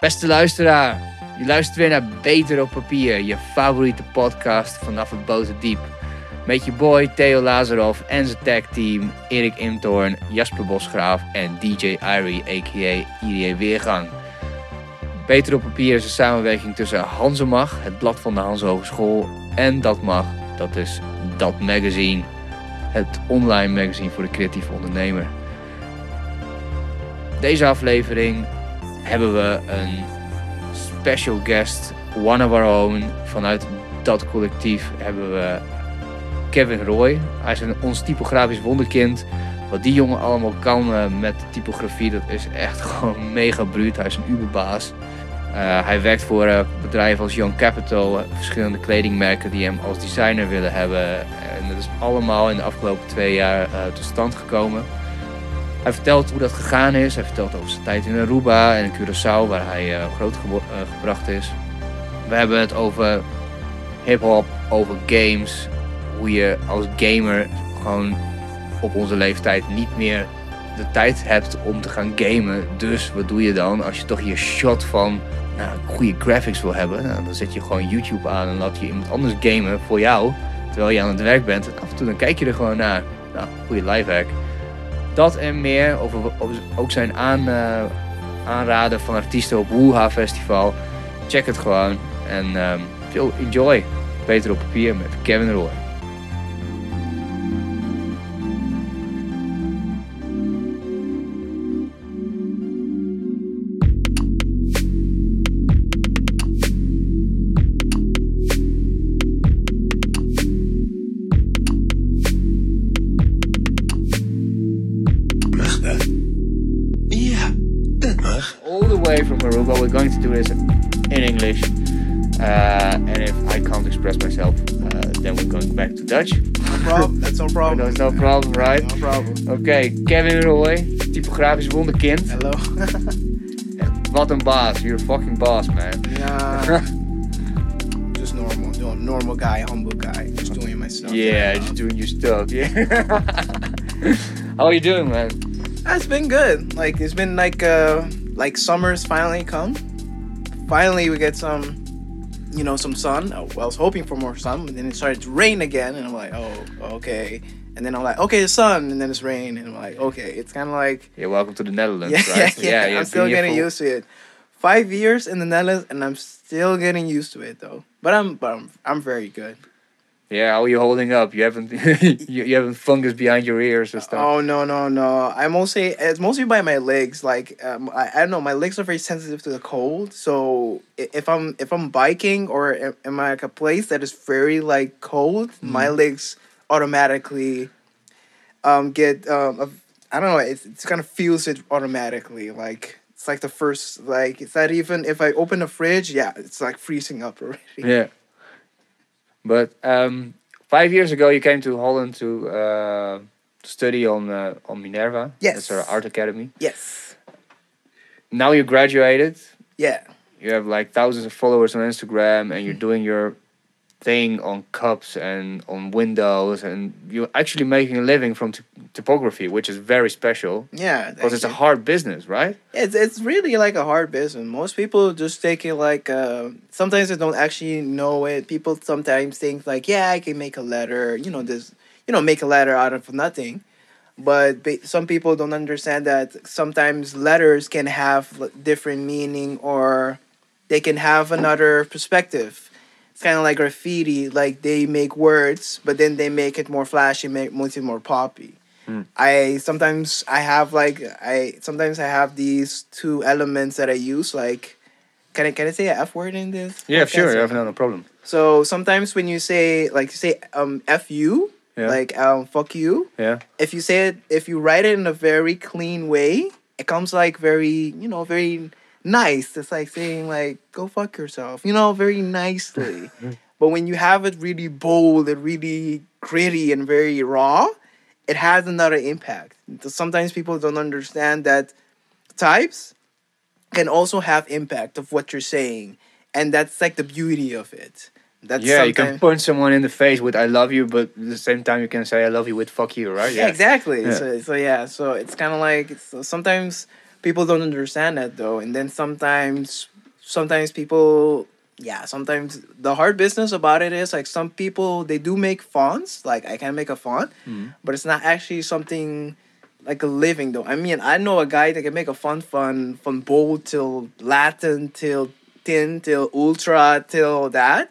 Beste luisteraar, je luistert weer naar Beter op Papier, je favoriete podcast vanaf het Boterdiep. Met je boy Theo Lazarov en zijn tag team Erik Imtoorn, Jasper Bosgraaf en DJ Irie a.k.a. Irie Weergang. Beter op Papier is een samenwerking tussen Hanzemag, het blad van de Hans Hogeschool, en Dat Mag, dat is Dat Magazine, het online magazine voor de creatieve ondernemer. Deze aflevering hebben we een special guest, one of our own. Vanuit dat collectief hebben we Kevin Roy. Hij is een, ons typografisch wonderkind. Wat die jongen allemaal kan uh, met typografie, dat is echt gewoon mega bruut. Hij is een uberbaas. Uh, hij werkt voor uh, bedrijven als Young Capital, verschillende kledingmerken die hem als designer willen hebben. En dat is allemaal in de afgelopen twee jaar tot stand gekomen. Hij vertelt hoe dat gegaan is. Hij vertelt over zijn tijd in Aruba en in Curaçao, waar hij uh, groot gebracht is. We hebben het over hip-hop, over games. Hoe je als gamer gewoon op onze leeftijd niet meer de tijd hebt om te gaan gamen. Dus wat doe je dan als je toch je shot van nou, goede graphics wil hebben? Nou, dan zet je gewoon YouTube aan en laat je iemand anders gamen voor jou. Terwijl je aan het werk bent. En af en toe dan kijk je er gewoon naar. Nou, goede live hack. Dat en meer, over, ook zijn aan, uh, aanraden van artiesten op Woeha Festival. Check het gewoon en um, veel enjoy. Beter op papier met Kevin Roy. Problem. Okay, Kevin Roy, typografisch wonderkind. Hello. Wat een baas. You're a fucking boss, man. Yeah. just normal, normal guy, humble guy. Just doing my stuff. Yeah, just doing your stuff. Yeah. How are you doing, man? It's been good. Like it's been like uh like summer's finally come. Finally, we get some, you know, some sun. I was hoping for more sun, but then it started to rain again, and I'm like, oh, okay. And then I'm like, okay, it's sun, and then it's rain, and I'm like, okay, it's kind of like. Yeah, welcome to the Netherlands, yeah, right? Yeah, yeah, I'm still getting used to it. Five years in the Netherlands, and I'm still getting used to it though. But I'm, but I'm, I'm very good. Yeah, how are you holding up? You haven't you, you haven't fungus behind your ears or stuff. Oh no no no! I mostly it's mostly by my legs. Like um, I, I don't know, my legs are very sensitive to the cold. So if I'm if I'm biking or am I like a place that is very like cold, mm. my legs automatically um get um I don't know. It it kind of feels it automatically. Like it's like the first like it's not even if I open the fridge, yeah, it's like freezing up already. Yeah. But um, five years ago, you came to Holland to uh, study on uh, on Minerva. Yes. That's our art academy. Yes. Now you graduated. Yeah. You have like thousands of followers on Instagram, and you're doing your thing on cups and on windows, and you're actually making a living from t- typography, which is very special. Yeah, because it's a hard business, right? It's it's really like a hard business. Most people just take it like uh, sometimes they don't actually know it. People sometimes think like, yeah, I can make a letter. You know, this you know make a letter out of nothing. But some people don't understand that sometimes letters can have different meaning or they can have another perspective kind of like graffiti. Like they make words, but then they make it more flashy, make it more poppy. Mm. I sometimes I have like I sometimes I have these two elements that I use. Like, can I can I say a f word in this? Yeah, sure. I have no, problem. So sometimes when you say like you say um f you. Yeah. Like um fuck you. Yeah. If you say it if you write it in a very clean way, it comes like very, you know, very nice. It's like saying like go fuck yourself, you know, very nicely. but when you have it really bold and really gritty and very raw, it has another impact. Sometimes people don't understand that types can also have impact of what you're saying, and that's like the beauty of it. That's yeah, you can punch someone in the face with "I love you," but at the same time you can say "I love you" with "fuck you," right? Yeah, exactly. Yeah. So, so yeah, so it's kind of like it's, sometimes people don't understand that though, and then sometimes sometimes people yeah sometimes the hard business about it is like some people they do make fonts like I can make a font, Mhm. but it's not actually something like a living though. I mean I know a guy that can make a font from from bold till Latin till thin till ultra till that,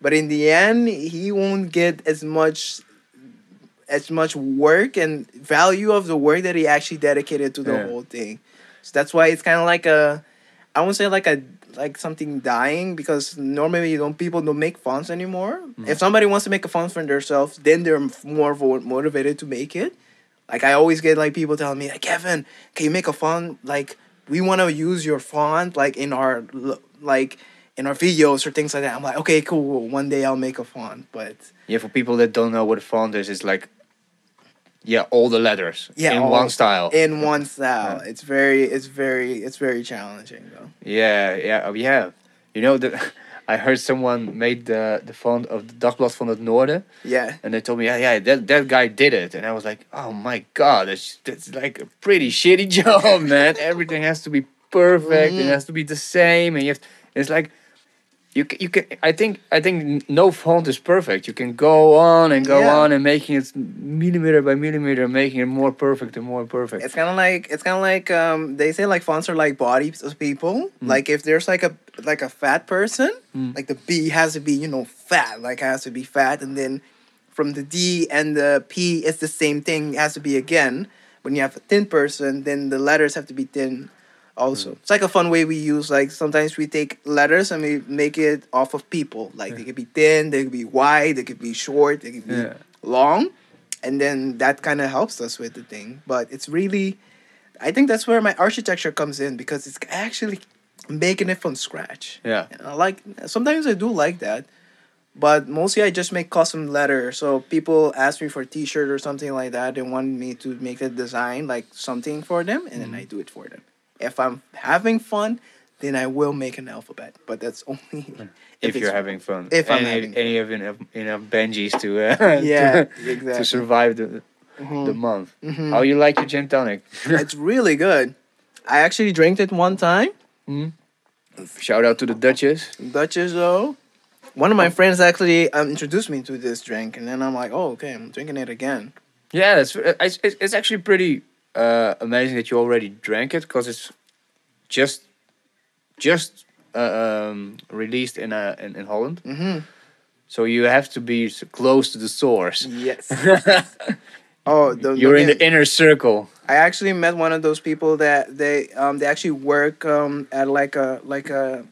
but in the end he won't get as much as much work and value of the work that he actually dedicated to the Yeah. whole thing. So that's why it's kind of like a, I won't say like a like something dying because normally you don't people don't make fonts anymore. Mm-hmm. If somebody wants to make a font for themselves, then they're more vo- motivated to make it. Like I always get like people telling me like Kevin, can you make a font? Like we want to use your font like in our like in our videos or things like that. I'm like okay, cool. One day I'll make a font, but Yeah, for people that don't know what a font is, it's like, yeah, all the letters Yeah, in all- one style. in one style. It's very, it's very, it's very challenging though. Yeah, yeah, oh, yeah. You know that I heard someone made the the font of the Dagblad van het Noorden, Yeah, and they told me, yeah, yeah, that that guy did it, and I was like, oh my god, that's that's like a pretty shitty job, man. Everything has to be perfect, Mhm. it has to be the same, and you have. It's like. You you can I think I think no font is perfect. You can go on and go Yeah. on and making it millimeter by millimeter, making it more perfect and more perfect. it's kind of like it's kind of like um they say like fonts are like bodies of people. Like if there's like a like a fat person, Mm. like the B has to be you know fat, like has to be fat, and then from the D and the P it's the same thing. It has to be again. When you have a thin person, then the letters have to be thin. Also, hmm. it's like a fun way we use. Like sometimes we take letters and we make it off of people. Like they could be thin, they could be wide, they could be short, they could be Yeah. long, and then that kind of helps us with the thing. But it's really, I think that's where my architecture comes in because it's actually making it from scratch. Yeah. And I like sometimes I do like that, but mostly I just make custom letters. So people ask me for a T-shirt or something like that. They want me to make a design like something for them, and then I mm-hmm. do it for them. If I'm having fun, then I will make an alphabet. But that's only if, you're having fun. if I'm and having you have enough, enough Benjis to uh, yeah to, exactly. to survive the Mhm. the month. Mhm. How you like your gin tonic? it's really good. I actually drank it one time. Shout out to the Duchess. Duchess though. One of my friends actually um, introduced me to this drink, and then I'm like, oh, okay, I'm drinking it again. Yeah, it's, it's it's actually pretty uh, amazing that you already drank it because it's just just uh, um, released in uh, in, in Holland. Mm-hmm. So you have to be close to the source. Yes. oh, the, You're in the, the inner circle. I actually met one of those people that they um they actually work um at like a like a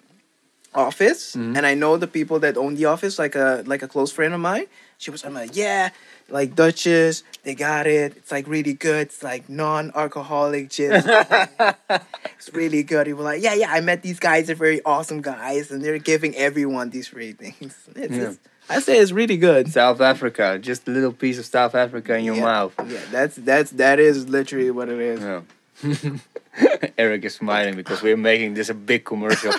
office, Mhm. and I know the people that own the office, like a like a close friend of mine. She was I'm like, yeah, like Duchess, they got it. It's like really good. It's like non-alcoholic gin. it's really good. He was like, yeah, yeah. I met these guys. They're very awesome guys, and they're giving everyone these ratings. It's, Yeah. it's- I say it's really good. South Africa, just a little piece of South Africa in your Yeah. mouth. Yeah, that's that's that is literally what it is. Yeah. Eric is smiling because we're making this a big commercial.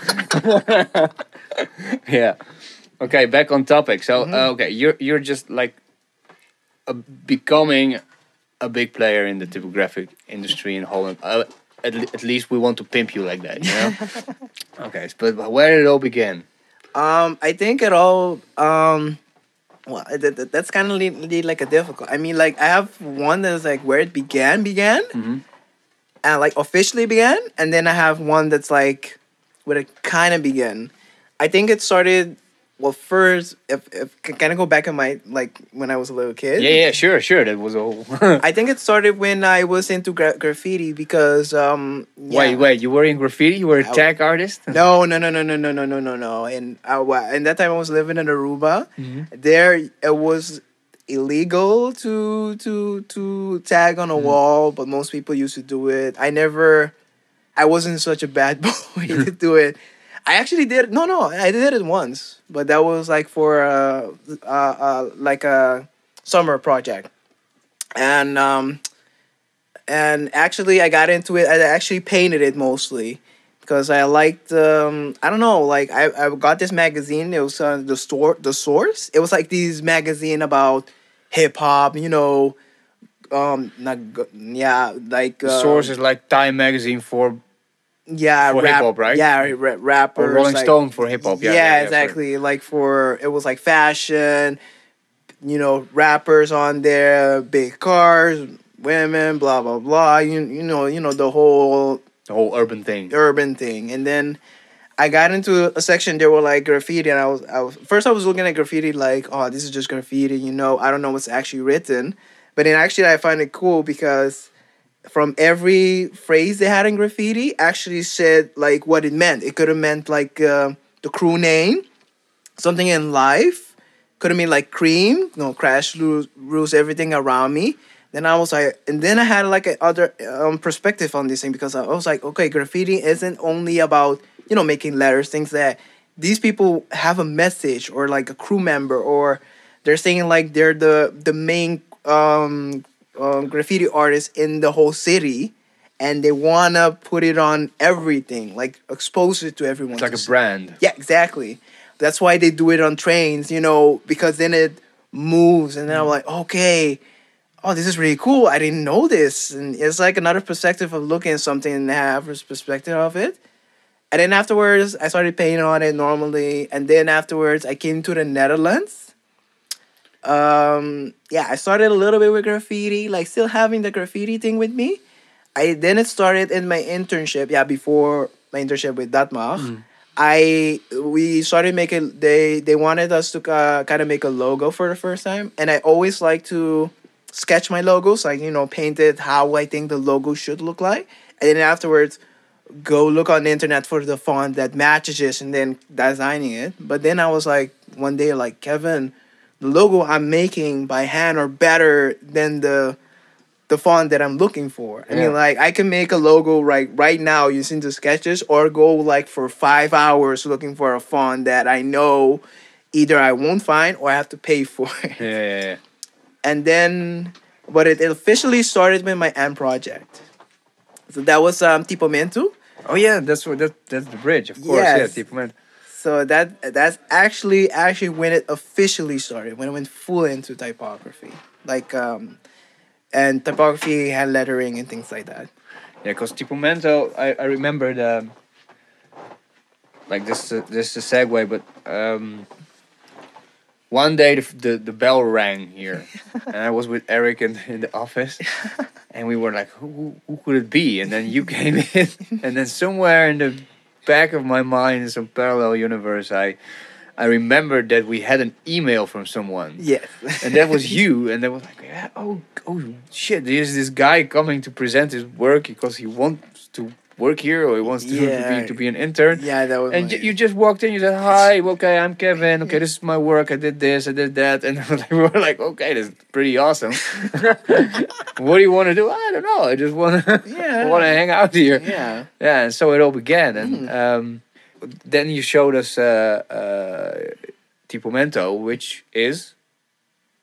yeah. Okay, back on topic. So, Mm-hmm. uh, okay, you're you're just like a, becoming a big player in the typographic industry in Holland. Uh, at, le- at least we want to pimp you like that, you know? okay, but where did it all begin? Um, I think it all. Um, well, that, that- that's kind of really like a difficult. I mean, like I have one that's like where it began, began, Mhm. and like officially began, and then I have one that's like where it kind of began. I think it started. Well, first, if if can I go back in my like when I was a little kid? Yeah, yeah, sure, sure. That was all. I think it started when I was into gra- graffiti because um. Wait, yeah. wait. You were in graffiti. You were a tag artist. No, no, no, no, no, no, no, no, no, no. And I, and that time I was living in Aruba. Mhm. There, it was illegal to to to tag on a wall, but most people used to do it. I never, I wasn't such a bad boy to do it. I actually did. No, no, I did it once, but that was like for uh, uh, uh like a summer project, and um, and actually I got into it. I actually painted it mostly because I liked um I don't know like I, I got this magazine it was uh, the store the source it was like these magazine about hip hop you know um not yeah like The uh, source is like Time magazine for yeah for rap, hip-hop, right? yeah ra- rappers or Rolling like- Stone for hip hop. Yeah, yeah, yeah, exactly like for it was like fashion you know rappers on there big cars women blah blah blah you, you know you know the whole The whole urban thing. urban thing and then i got into a section there were like graffiti and i was i was first i was looking at graffiti like oh this is just graffiti you know i don't know what's actually written but then actually i find it cool because from every phrase they had in graffiti actually said like what it meant. It could have meant like uh, the crew name something in life. Could have been like cream you know crash rules, rules everything around me. Then i was like and then i had like a other um, perspective on this thing because i was like okay graffiti isn't only about you know making letters things that these people have a message or like a crew member or they're saying like they're the the main um, um graffiti artist in the whole city and they wanna put it on everything like expose it to everyone It's like a brand. Yeah, exactly. That's why they do it on trains, you know, because then it moves, and then I'm like, okay, oh, this is really cool. I didn't know this, and it's like another perspective of looking at something and have a perspective of it. And then afterwards, I started painting on it normally, and then afterwards, I came to the Netherlands. Um, yeah, I started a little bit with graffiti, like still having the graffiti thing with me. I then it started in my internship. Yeah, before my internship with Dat Mag. I we started making they they wanted us to uh, kind of make a logo for the first time, and I always like to sketch my logos, like you know, paint it how I think the logo should look like, and then afterwards go look on the internet for the font that matches it, and then designing it. But then I was like one day like Kevin, the logo I'm making by hand are better than the the font that I'm looking for. I Yeah. mean, like I can make a logo right right now using the sketches, or go like for five hours looking for a font that I know either I won't find or I have to pay for. Yeah, yeah, yeah. and then, but it, it officially started with my end project. So that was um Tipomento. Oh yeah, that's what that that's the bridge, of course. Yes. Yeah, tipo man. So that that's actually actually when it officially started, when it went full into typography, like um, and typography had lettering and things like that. Yeah, because Tipomento, I, I remember the like this uh, this is a segue, but um, one day the, the the bell rang here, and I was with Eric in, in the office, and we were like, who, who who could it be? And then you came in, and then somewhere in the back of my mind, in some parallel universe, I I remembered that we had an email from someone. Yes. and that was you. And they was like yeah, oh oh shit. There's this guy coming to present his work because he wants to work here or he wants to, to be to be an intern yeah, that was. and my- you just walked in you said hi okay i'm kevin okay this is my work i did this i did that and we were like okay this is pretty awesome what do you want to do i don't know i just want to Yeah. want to hang out here yeah. yeah, and so it all began. And Mm. um, then you showed us uh, uh, Tipomento, which is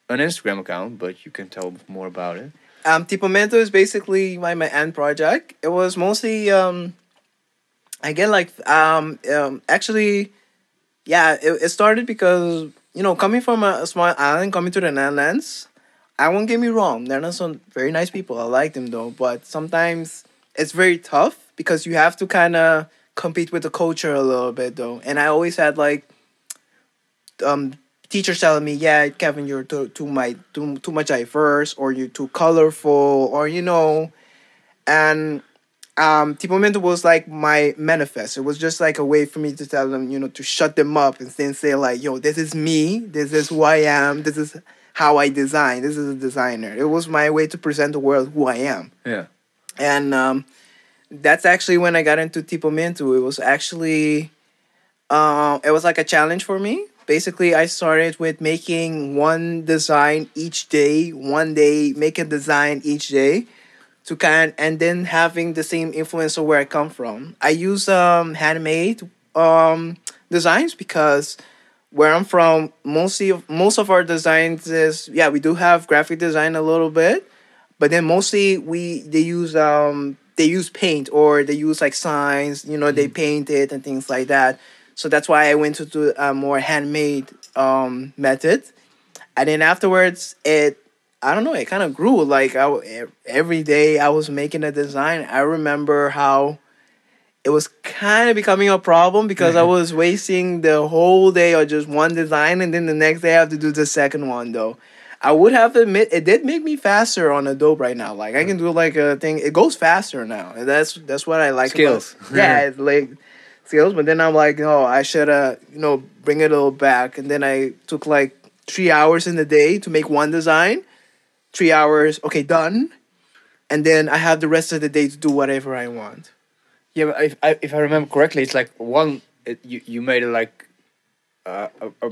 an Instagram account, but you can tell more about it. Um, Tipomento is basically my my end project. It was mostly um, I get like um um actually, yeah. It, it started because you know coming from a, a small island, coming to the Netherlands. I won't get me wrong. They're not some very nice people. I like them though, but sometimes it's very tough because you have to kind of compete with the culture a little bit though. And I always had like um teachers telling me, "Yeah, Kevin, you're too too my too too much diverse, or you're too colorful, or you know," and um, Tipomento was like my manifest. It was just like a way for me to tell them, you know, to shut them up and then say like, "Yo, this is me. This is who I am. This is how I design. This is a designer." It was my way to present the world who I am Yeah. and um, that's actually when I got into Tipomento. It was actually, uh, it was like a challenge for me. Basically, I started with making one design each day. One day, make a design each day, to kind and then having the same influence of where I come from. I use um handmade um designs because where I'm from, mostly of most of our designs is yeah we do have graphic design a little bit, but then mostly we they use um they use paint or they use like signs you know they paint it and things like that so that's why i went to do a more handmade um method and then afterwards it I don't know. It kind of grew. Like I every day I was making a design. I remember how it was kind of becoming a problem because I was wasting the whole day on just one design, and then the next day I have to do the second one. Though I would have to admit it did make me faster on Adobe right now. Like I can do like a thing. It goes faster now. And that's that's what I like. about- Skills. yeah, it's like But then I'm like, oh, I should uh, you know, bring it a little back. And then I took like three hours in the day to make one design. Three hours, okay, done. And then I have the rest of the day to do whatever I want. Yeah, but if I, if I remember correctly, it's like one. It, you you made it like uh, a, a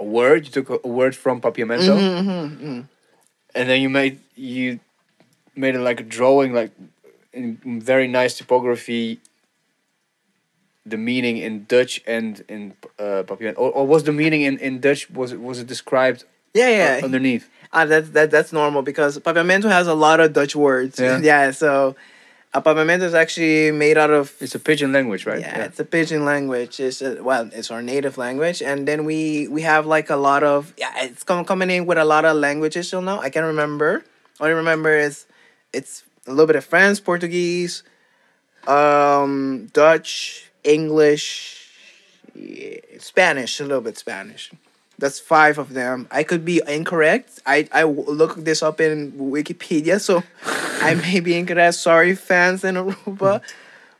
a word. You took a, word from Papiamento, Mhm, mhm, and then you made you made it like a drawing, like in very nice typography. The meaning in Dutch and in uh, Papiamento, or, or was the meaning in, in Dutch was it was it described Yeah, uh, yeah. underneath? Ah, that's that, that's normal because papiamento has a lot of Dutch words. Yeah. yeah so a papiamento is actually made out of It's a pidgin language, right? Yeah, it's a pidgin language. It's a, well, it's our native language, and then we we have like a lot of yeah. It's com- coming in with a lot of languages till now. I can't remember. All I remember is it's a little bit of French, Portuguese, um, Dutch, English, yeah, Spanish, a little bit Spanish. That's five of them. I could be incorrect. I, I looked this up in Wikipedia, so I may be incorrect. Sorry, fans in Aruba.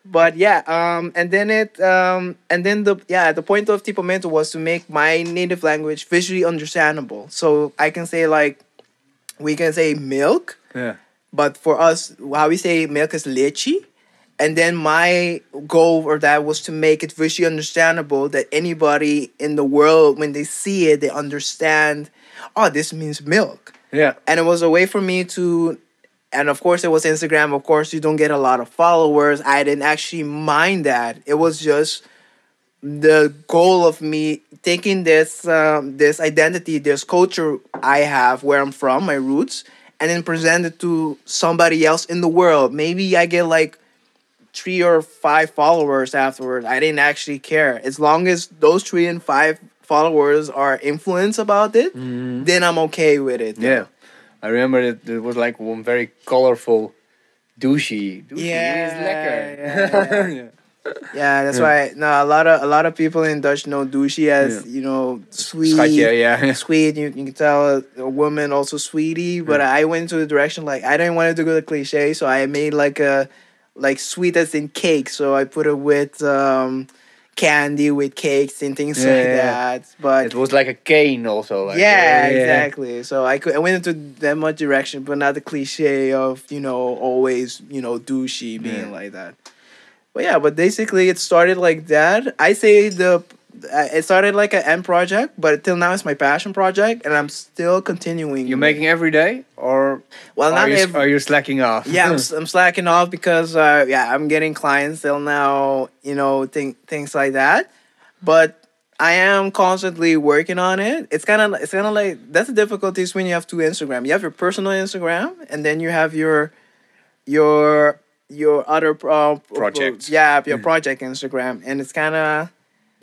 But yeah, um, and then it, um, and then the yeah, the point of Tipo Mento was to make my native language visually understandable. So I can say like, we can say milk, yeah. but for us, how we say milk is leche. And then my goal for that was to make it visually understandable that anybody in the world, when they see it, they understand, oh, this means milk. Yeah. And it was a way for me to, and of course, it was Instagram. Of course, you don't get a lot of followers. I didn't actually mind that. It was just the goal of me taking this um, this identity, this culture I have, where I'm from, my roots, and then present it to somebody else in the world. Maybe I get like three or five followers afterwards. I didn't actually care. As long as those three and five followers are influenced about it, mm-hmm. then I'm okay with it. Yeah, I remember it, there was like one very colorful dushi. dushi Yeah, yeah, yeah. Yeah, that's Yeah. why no a lot of a lot of people in Dutch know dushi as you know sweet. Schatje, yeah. Sweet, you, you can tell a, a woman also sweetie, but I went into the direction like I didn't want it to go the cliche, so I made like a like sweet as in cake. So I put it with um, candy, with cakes and things Yeah, like yeah, yeah. that. But It was like a cane also. Like, yeah, exactly. So I could I went into that much direction, but not the cliche of you know always you know dushi being Yeah. like that. But yeah, but basically it started like that. I say the it started like an end project, but till now it's my passion project, and I'm still continuing. You're making every day, or well, are not you, every, are you slacking off? yeah, I'm, I'm slacking off because uh, yeah, I'm getting clients till now, you know, thing, things like that. But I am constantly working on it. It's kind of it's kind of like that's the difficulties when you have two Instagram. You have your personal Instagram, and then you have your your your other pro- Projects. Yeah, your project Instagram, and it's kind of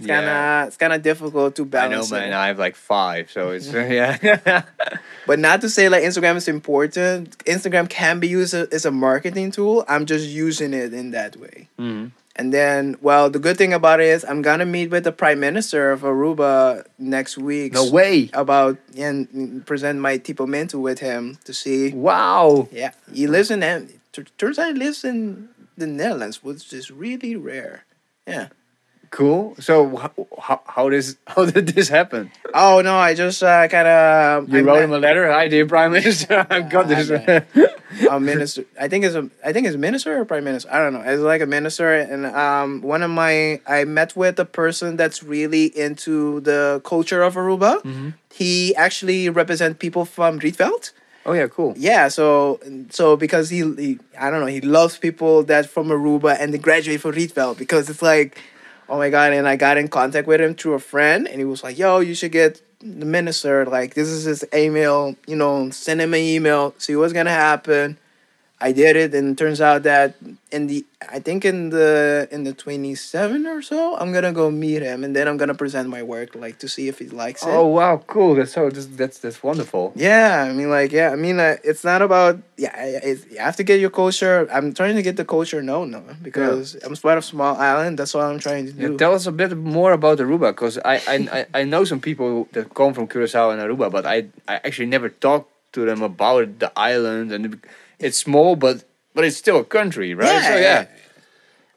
it's kind of it's kind of difficult to balance. I know, it. man. I have like five, so it's yeah. But not to say like Instagram is important. Instagram can be used as a marketing tool. I'm just using it in that way. Mhm. And then, well, the good thing about it is I'm gonna meet with the prime minister of Aruba next week. No way! About and present my tipo mento with him to see. Wow. Yeah, he lives in. Turns out he lives in the Netherlands, which is really rare. Yeah. Cool. So how how, how this how did this happen? Oh no, I just uh, kind of. You wrote him a letter. Hi, dear Prime Minister. I've got Ah, this. a minister. I think it's a. I think it's minister or prime minister. I don't know. It's like a minister, and um, one of my. I met with a person that's really into the culture of Aruba. Mhm. He actually represent people from Rietveld. Oh yeah, cool. Yeah, so so because he, he I don't know he loves people that from Aruba and they graduate from Rietveld because it's like, oh my god! And I got in contact with him through a friend, and he was like, "Yo, you should get the minister. Like this is his email. You know, send him an email. See what's gonna happen." I did it, and it turns out that in the I think in the in the twenty seven or so, I'm gonna go meet him, and then I'm gonna present my work, like to see if he likes it. Oh wow, cool. That's so that's that's, that's wonderful. Yeah, I mean, like, yeah, I mean, uh, it's not about yeah. I- you have to get your culture. I'm trying to get the culture known now because I'm part of small island. That's what I'm trying to Yeah, do. tell us a bit more about Aruba, because I, I, I, know some people that come from Curacao and Aruba, but I, I actually never talked to them about the island, and it- it's small, but but it's still a country, right? so yeah,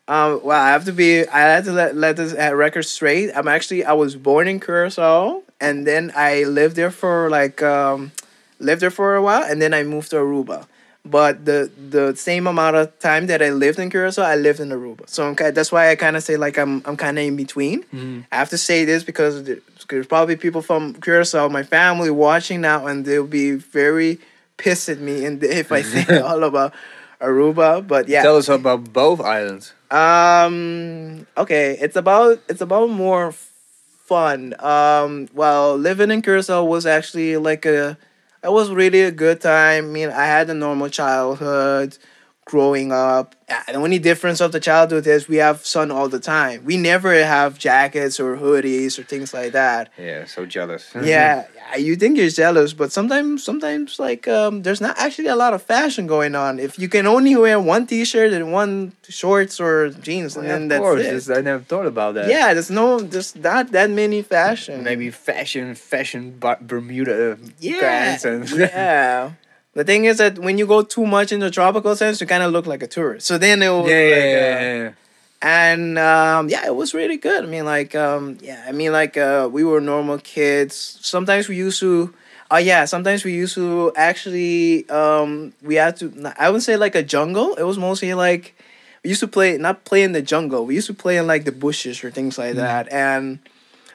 Um, well, I have to be. I had to let let this uh, record straight. I'm actually. I was born in Curacao, and then I lived there for like um, lived there for a while, and then I moved to Aruba. But the the same amount of time that I lived in Curacao, I lived in Aruba. So I'm, that's why I kind of say like I'm I'm kind of in between. I have to say this because there- there's probably people from Curacao, my family, watching now, and they'll be very pissed at me and if I say all about Aruba. But yeah, Tell us about both islands. um. Okay, it's about it's about more fun. Um. Well, living in Curacao was actually like a, it was really a good time. I mean, I had a normal childhood, growing up. The only difference of the childhood is we have sun all the time. We never have jackets or hoodies or things like that. Yeah, so jealous. yeah, you think you're jealous, but sometimes, sometimes like um, there's not actually a lot of fashion going on. If you can only wear one T-shirt and one shorts or jeans, and Yeah, then of that's course. it. this- I never thought about that. Yeah, there's no, there's not that many fashion. Maybe fashion, fashion Bermuda yeah, pants and yeah. The thing is that when you go too much in the tropical sense, you kind of look like a tourist. So then it was yeah, yeah, like, uh, yeah, yeah. And um, yeah, it was really good. I mean, like, um, yeah, I mean, like, uh, we were normal kids. Sometimes we used to, oh yeah, sometimes we used to actually, um, we had to. I wouldn't say like a jungle. It was mostly like we used to play, not play in the jungle. We used to play in like the bushes or things like that, and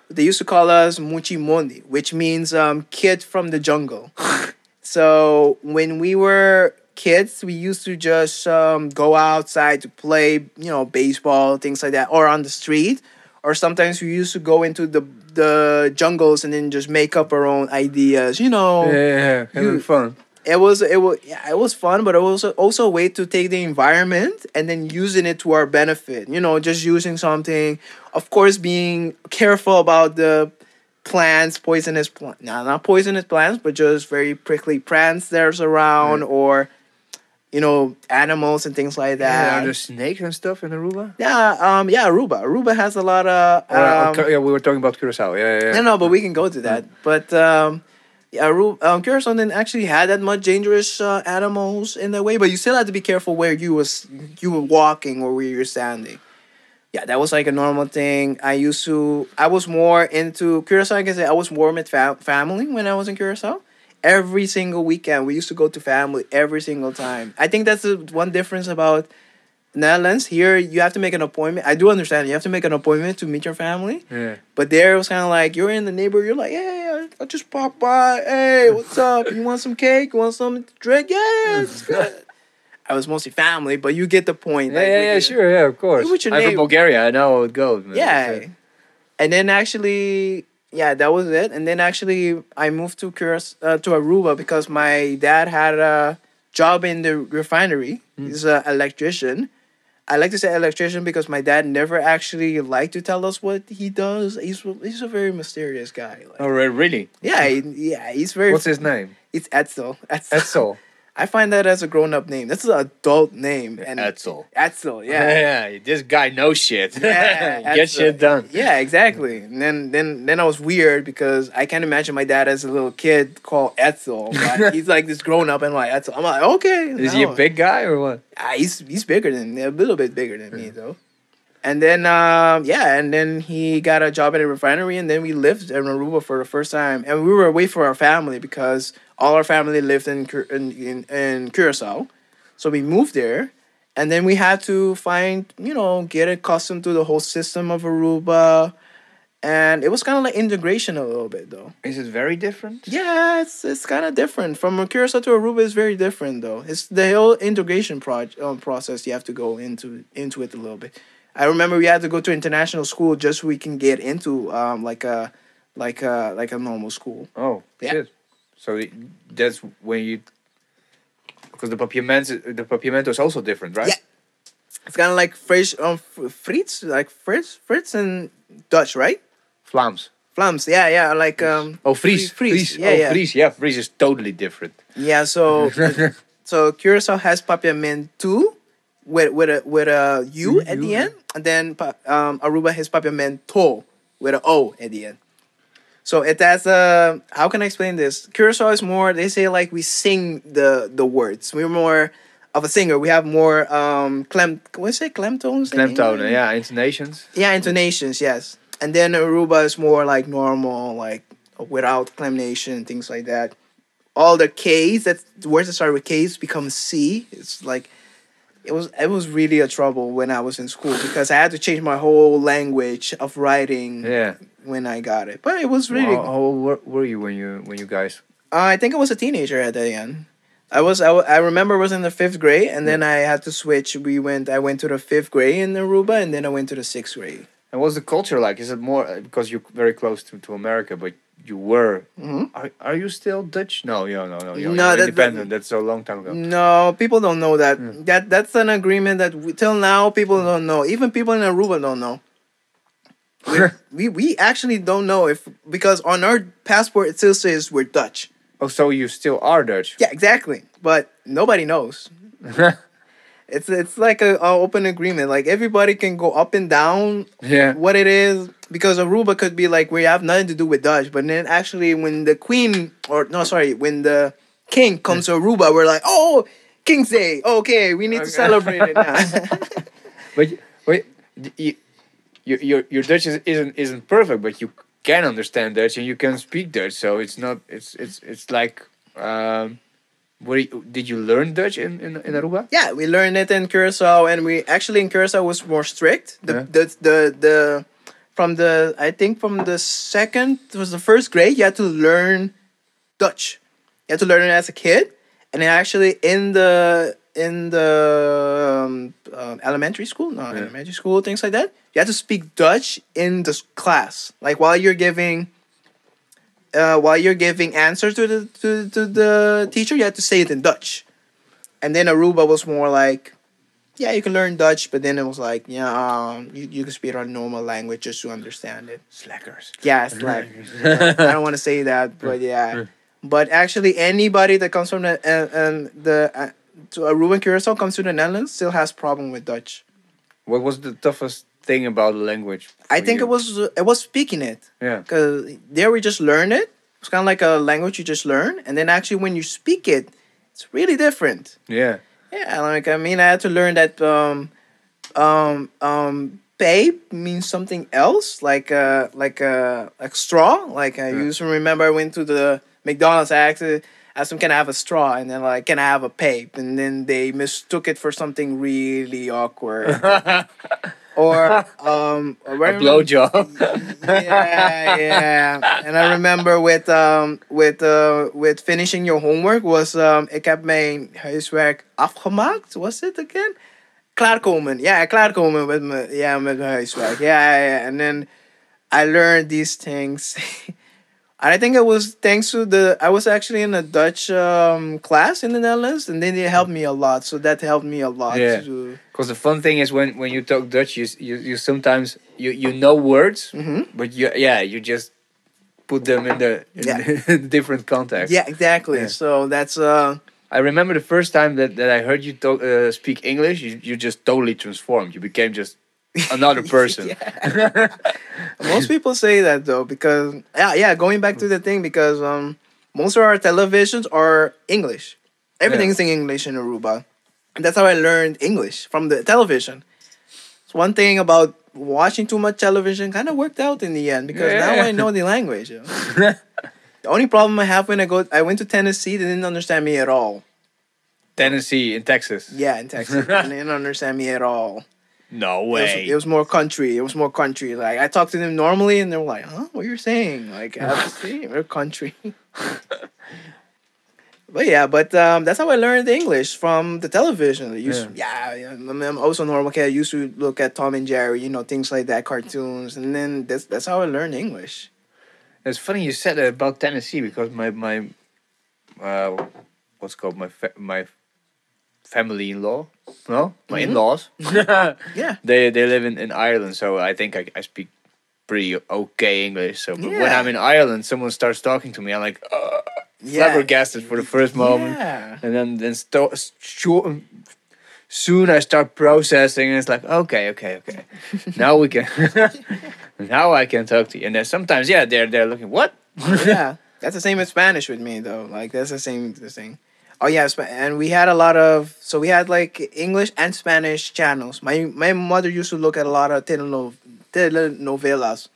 they used to call us muchimondi, which means um, kid from the jungle. So when we were kids, we used to just um, go outside to play, you know, baseball, things like that, or on the street. Or sometimes we used to go into the the jungles and then just make up our own ideas. You know, yeah, yeah, yeah. you- fun. it was it was yeah, it was fun, but it was also a way to take the environment and then using it to our benefit. You know, just using something, of course, being careful about the plants, poisonous plant, no, not poisonous plants, but just very prickly plants there's around, or you know, animals and things like Yeah, that. are there snakes and stuff in Aruba? Yeah, um, yeah, Aruba. Aruba has a lot of. Or, uh, Um, yeah, we were talking about Curacao. Yeah, yeah. yeah. no, no, but we can go to that. But um, yeah, Ru- um, Curacao didn't actually had that much dangerous uh, animals in that way. But you still had to be careful where you was you were walking or where you were standing. Yeah, that was like a normal thing. I used to. I was more into Curacao. I can say I was more with fa- family when I was in Curacao. Every single weekend, we used to go to family every single time. I think that's the one difference about Netherlands. Here, you have to make an appointment. I do understand you have to make an appointment to meet your family. yeah. But there it was kind of like you're in the neighborhood. You're like, hey, I just popped by. Hey, what's up? You want some cake? You want something to drink? Yeah, it's good. I was mostly family, but you get the point. Yeah, like, yeah, yeah, your- sure, yeah, of course. I'm from Bulgaria. I know how it goes. Yeah, and then actually, yeah, that was it. And then actually, I moved to Curas uh, to Aruba because my dad had a job in the refinery. Hmm. He's an electrician. I like to say electrician because my dad never actually liked to tell us what he does. He's he's a very mysterious guy. Like, Oh, really? yeah, he- yeah, he's very. What's his name? It's Etzel. Etzel. Etzel. I find that as a grown up name. This is an adult name. And Etzel. Etzel, yeah. Yeah, this guy knows shit. Yeah, Get shit done. Yeah, exactly. And then then then I was weird because I can't imagine my dad as a little kid called Etzel. But he's like this grown up and like Etzel. I'm like, okay. Is he a big guy or what? Ah, he's he's bigger than a little bit bigger than me though. And then um yeah, and then he got a job at a refinery and then we lived in Aruba for the first time. And we were away from our family because all our family lived in in, in, in Curacao. So we moved there and then we had to find, you know, get accustomed to the whole system of Aruba. And it was kind of like integration a little bit though. Is it very different? Yeah, it's it's kind of different. From Curacao to Aruba is very different though. It's the whole integration proj- um, process you have to go into into it a little bit. I remember we had to go to international school just so we can get into um like a like a like a normal school. Oh, Yeah. shit. So y- that's when you Because the papiamento, the papiamento is also different, right? Yeah. It's kind of like French, um, f- Fritz, like Fritz, Fritz in Dutch, right? Flams. Flams, yeah, yeah, like um. Oh, Fries. Fries, yeah, oh, yeah. Fries. Yeah, Fries is totally different. Yeah, so so Curacao has papiamento with with a with a U at the end, and then um, Aruba has papiamento with a O at the end. So it has a how can I explain this? Curacao is more they say like we sing the the words. We're more of a singer. We have more um clem what's it clemtones? in Clemtone, English? yeah, intonations. Yeah, intonations, yes. And then Aruba is more like normal, like without clamnation, things like that. All the K's that words that start with K's become C. It's like it was it was really a trouble when I was in school because I had to change my whole language of writing Yeah. when I got it. But it was really How, how old were, you when you when you guys? uh, I think I was a teenager at the end. I was I, I remember I was in the fifth grade and then I had to switch. We went I went to the fifth grade in Aruba and then I went to the sixth grade. And what's the culture like? Is it more uh, because you're very close to, to America, but you were? Mhm. Are, are you still Dutch? No, no, no. You're, No, you're that- independent. That's a long time ago. No, people don't know that. Hmm. That that's an agreement that we, till now people don't know. Even people in Aruba don't know. We we actually don't know if because on our passport it still says we're Dutch. oh, so you still are Dutch? Yeah, exactly. But nobody knows. It's it's like a, a open agreement. Like everybody can go up and down yeah. what it is because Aruba could be like we have nothing to do with Dutch, but then actually when the queen or no sorry when the king comes to Aruba, we're like oh King's Day, okay, we need to celebrate it now. But wait, you, your your your Dutch is, isn't isn't perfect, but you can understand Dutch and you can speak Dutch. So it's not. It's it's it's like. Um, you, did you learn Dutch in in, in Aruba? yeah, we learned it in Curacao, and we actually in Curacao was more strict. The Yeah. the, the the from the I think from the second it was the first grade you had to learn Dutch. You had to learn it as a kid, and actually in the in the um, um, elementary school, no Yeah. elementary school, things like that. You had to speak Dutch in the class, like while you're giving. Uh, while you're giving answers to the to, to the teacher, you had to say it in Dutch. And then Aruba was more like, yeah, you can learn Dutch, but then it was like, yeah, um, you, you can speak our normal language just to understand it. Slackers. Yeah, it's like I don't want to say that, but yeah. But actually, anybody that comes from the uh, um, the uh, to Aruba Curacao comes to the Netherlands still has problem with Dutch. What was the toughest thing about the language? I think you? it was it was speaking it Yeah. because there we just learn it. It's kind of like a language you just learn, and then actually when you speak it, it's really different. Yeah. Yeah, like I mean, I had to learn that um, um, um, babe means something else, like uh, like uh, like straw. Like I Yeah. used to remember, I went to the McDonald's. I asked, asked them, "Can I have a straw?" And then like, "Can I have a pape?" And then they mistook it for something really awkward. or um, A blowjob. yeah, yeah. And I remember with um with uh with finishing your homework was um ik heb mijn huiswerk afgemaakt. Was it again? Klaarkomen. Ja, klaarkomen met mijn ja met mijn huiswerk. Ja, ja. And then I learned these things. And I think it was thanks to the I was actually in a Dutch um, class in the Netherlands, and then they helped me a lot. So that helped me a lot. Yeah. Because the fun thing is when when you talk Dutch, you you, you sometimes you you know words, Mhm. but you yeah you just put them in the in Yeah. different context. yeah, exactly. Yeah. So that's uh I remember the first time that, that I heard you talk, uh, speak English, you, you just totally transformed. You became just another person. Most people say that though because yeah, yeah. Going back to the thing because um most of our televisions are English. Everything's in English in Aruba, and that's how I learned English from the television. It's one thing about watching too much television kind of worked out in the end because now Yeah. I know the language. you know. the only problem I have when I go, I went to Tennessee, they didn't understand me at all. Tennessee in Texas. Yeah, in Texas, they didn't understand me at all. No It was, way. it was more country. It was more country. Like I talked to them normally, and they were like, "Huh? What you're saying?" Like, I have to see, we're country. but yeah, but um, that's how I learned English from the television. I used yeah, yeah. I'm also normal kid. I used to look at Tom and Jerry, you know, things like that, cartoons, and then that's that's how I learned English. It's funny you said that about Tennessee because my my uh, what's called my fa- my family-in-law. No, my Mhm. in-laws. Yeah. they they live in, in Ireland, so I think I, I speak pretty okay English. So but when I'm in Ireland, someone starts talking to me, I'm like uh, Yeah. flabbergasted for the first moment, Yeah. and then then sto- short, soon I start processing, and it's like okay, okay, okay, now we can, now I can talk to you. And then sometimes, yeah, they're they're looking what. yeah, that's the same in Spanish with me though. Like that's the same the thing. Oh yeah, and we had a lot of so we had like English and Spanish channels. My my mother used to look at a lot of teleno- telenovelas.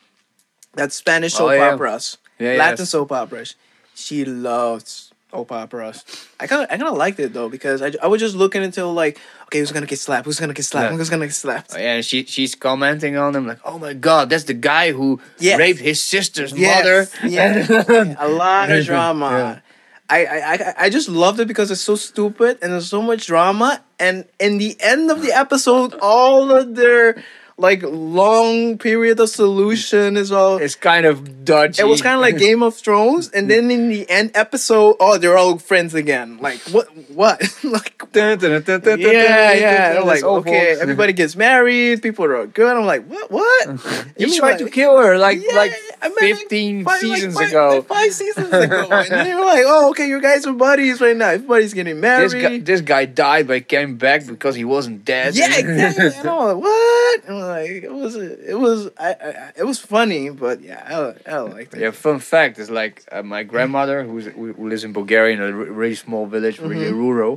That's Spanish Oh, soap yeah. operas, Yeah, Latin yes. soap operas. She loves soap operas. I kind of I kind of liked it though because I, I was just looking until like okay who's gonna get slapped who's gonna get slapped Yeah. who's gonna get slapped. Oh, yeah, and she she's commenting on them like, "Oh my God, that's the guy who Yes. raped his sister's Yes, mother." yeah. a lot of drama. I I I just loved it because it's so stupid and there's so much drama. And in the end of the episode, all of their like long period of solution is all. It's kind of dodgy. It was kind of like Game of Thrones, and then in the end episode, oh, they're all friends again. Like what? What? like Dun, dun, dun, yeah, yeah. like, okay, everybody gets married, people are good. I'm like, what? What? He Even tried to kill her like Yeah, like I like, fifteen five- like, seasons five- ago. like Five seasons ago. and then you're like, oh, okay, you guys are buddies right now. Everybody's getting married. This guy, this guy died but came back because he wasn't dead. yeah, exactly. And I'm like, what? Like, it was, it was, I, I, it was funny, but yeah, I, I liked it. Yeah, fun fact is like uh, my grandmother, who's, who who lives in Bulgaria in a really small village, really Mm-hmm. rural.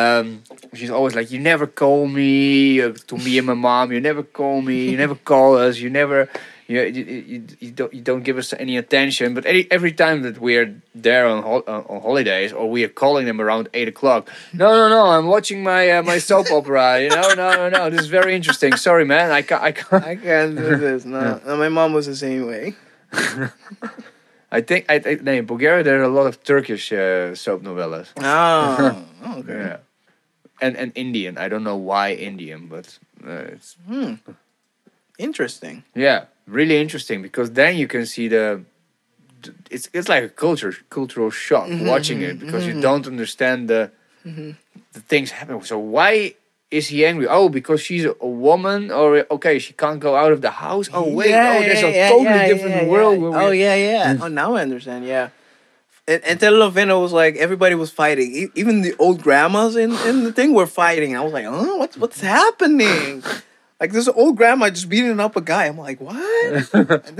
Um, she's always like, "You never call me uh, to me and my mom. You never call me. You never call us. You never, you, you, you, you don't you don't give us any attention." But any, every time that we're there on uh, on holidays or we are calling them around eight o'clock, no, no, no, I'm watching my uh, my soap opera. You know, no, no, no, this is very interesting. Sorry, man, I can't, I can't. I can't do this. No, no, my mom was the same way. I think I think no, in Bulgaria there are a lot of Turkish uh, soap novellas. Oh, okay. Yeah, and and Indian. I don't know why Indian, but uh, it's Hmm. Interesting. yeah, really interesting because then you can see the. It's it's like a culture cultural shock Mhm, watching it because mhm. you don't understand the Mhm. the things happen. So why is he angry? Oh, because she's a, woman, or okay, she can't go out of the house. Oh wait, Yeah, oh, there's yeah, a yeah, totally different world. Oh yeah, yeah. Oh, now I understand. Yeah. And, and Telenovela was like everybody was fighting. E- Even the old grandmas in, in the thing were fighting. I was like, oh, what's what's happening? Like this old grandma just beating up a guy. I'm like, what? Then-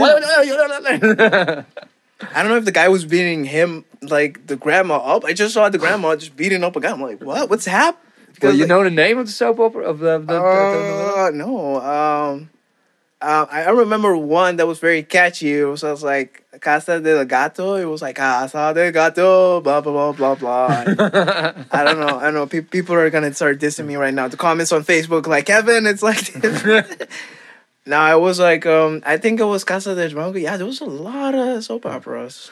I don't know if the guy was beating him like the grandma up. I just saw the grandma just beating up a guy. I'm like, what? What's happening? Well, you know the name of the soap opera of the, the, the, the- Uh, no. Um, uh, I remember one that was very catchy. It was, just like Casa del Gato. It was like Casa del Gato, blah blah blah blah blah. I don't know. I don't know. Pe- people are gonna start dissing me right now. The comments on Facebook, like Kevin, it's like. Now I was like, um, I think it was Casa del Bronco. Yeah, there was a lot of soap operas.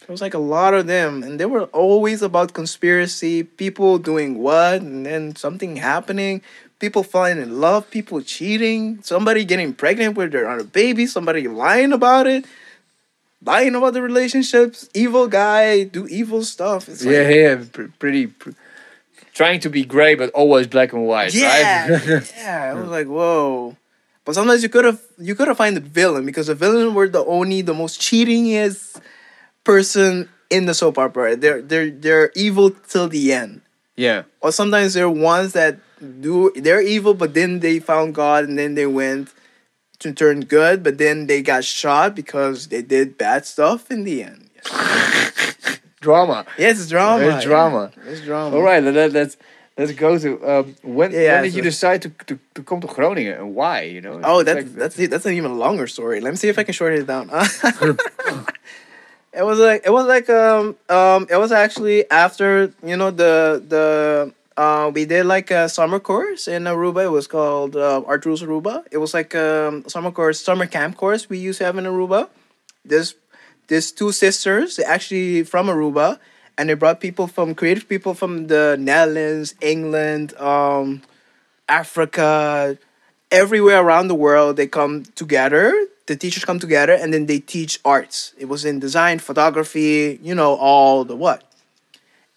There was like a lot of them, and they were always about conspiracy, people doing what, and then something happening, people falling in love, people cheating, somebody getting pregnant with their other baby, somebody lying about it, lying about the relationships, evil guy do evil stuff. It's like, yeah, yeah, pr- pretty. Pr- trying to be gray, but always black and white, yeah, right? yeah. I was like, whoa. But sometimes you could have you could have find the villain because the villain were the only the most cheatingest person in the soap opera. They're they're they're evil till the end. yeah. Or sometimes they're ones that do they're evil, but then they found God and then they went to turn good, but then they got shot because they did bad stuff in the end. Drama. Yes, drama. There's drama. Yeah, it's drama. All right, let, let's let's go to um, when Yeah, when did you decide to, to to come to Groningen and why? You know. Oh, It's that's like- that's that's an even longer story. Let me see if I can shorten it down. it was like it was like um um it was actually after you know the the uh we did like a summer course in Aruba. It was called uh, Art Rules Aruba. It was like a summer course summer camp course we used to have in Aruba. This there's two sisters actually from Aruba, and they brought people from creative people from the Netherlands, England, um, Africa, everywhere around the world. They come together. The teachers come together, and then they teach arts. It was in design, photography, you know, all the what.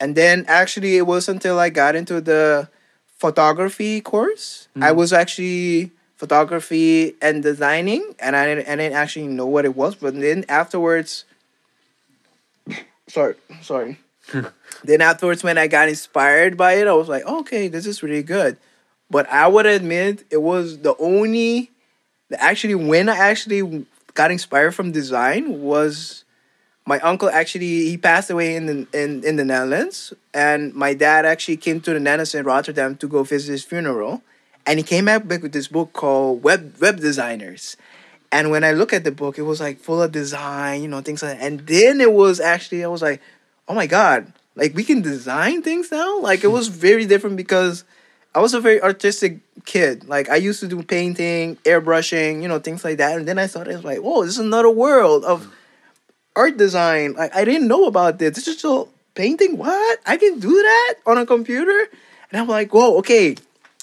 And then actually, it was until I got into the photography course. I mm. was actually photography and designing, and I didn't, I didn't actually know what it was. But then afterwards, sorry, sorry. then afterwards, when I got inspired by it, I was like, okay, this is really good. But I would admit it was the only, the actually when I actually got inspired from design was my uncle actually he passed away in the in, in the Netherlands and my dad actually came to the Netherlands in Rotterdam to go visit his funeral and he came back with this book called Web Web Designers. And when I look at the book, it was like full of design, you know, things like that. And then it was actually I was like, oh my god, like we can design things now? Like it was very different because I was a very artistic kid. Like I used to do painting, airbrushing, you know, things like that. And then I thought it was like, whoa, this is another world of hmm. Art design. Like I didn't know about this. Digital painting? What? I can do that on a computer? And I'm like, whoa, okay.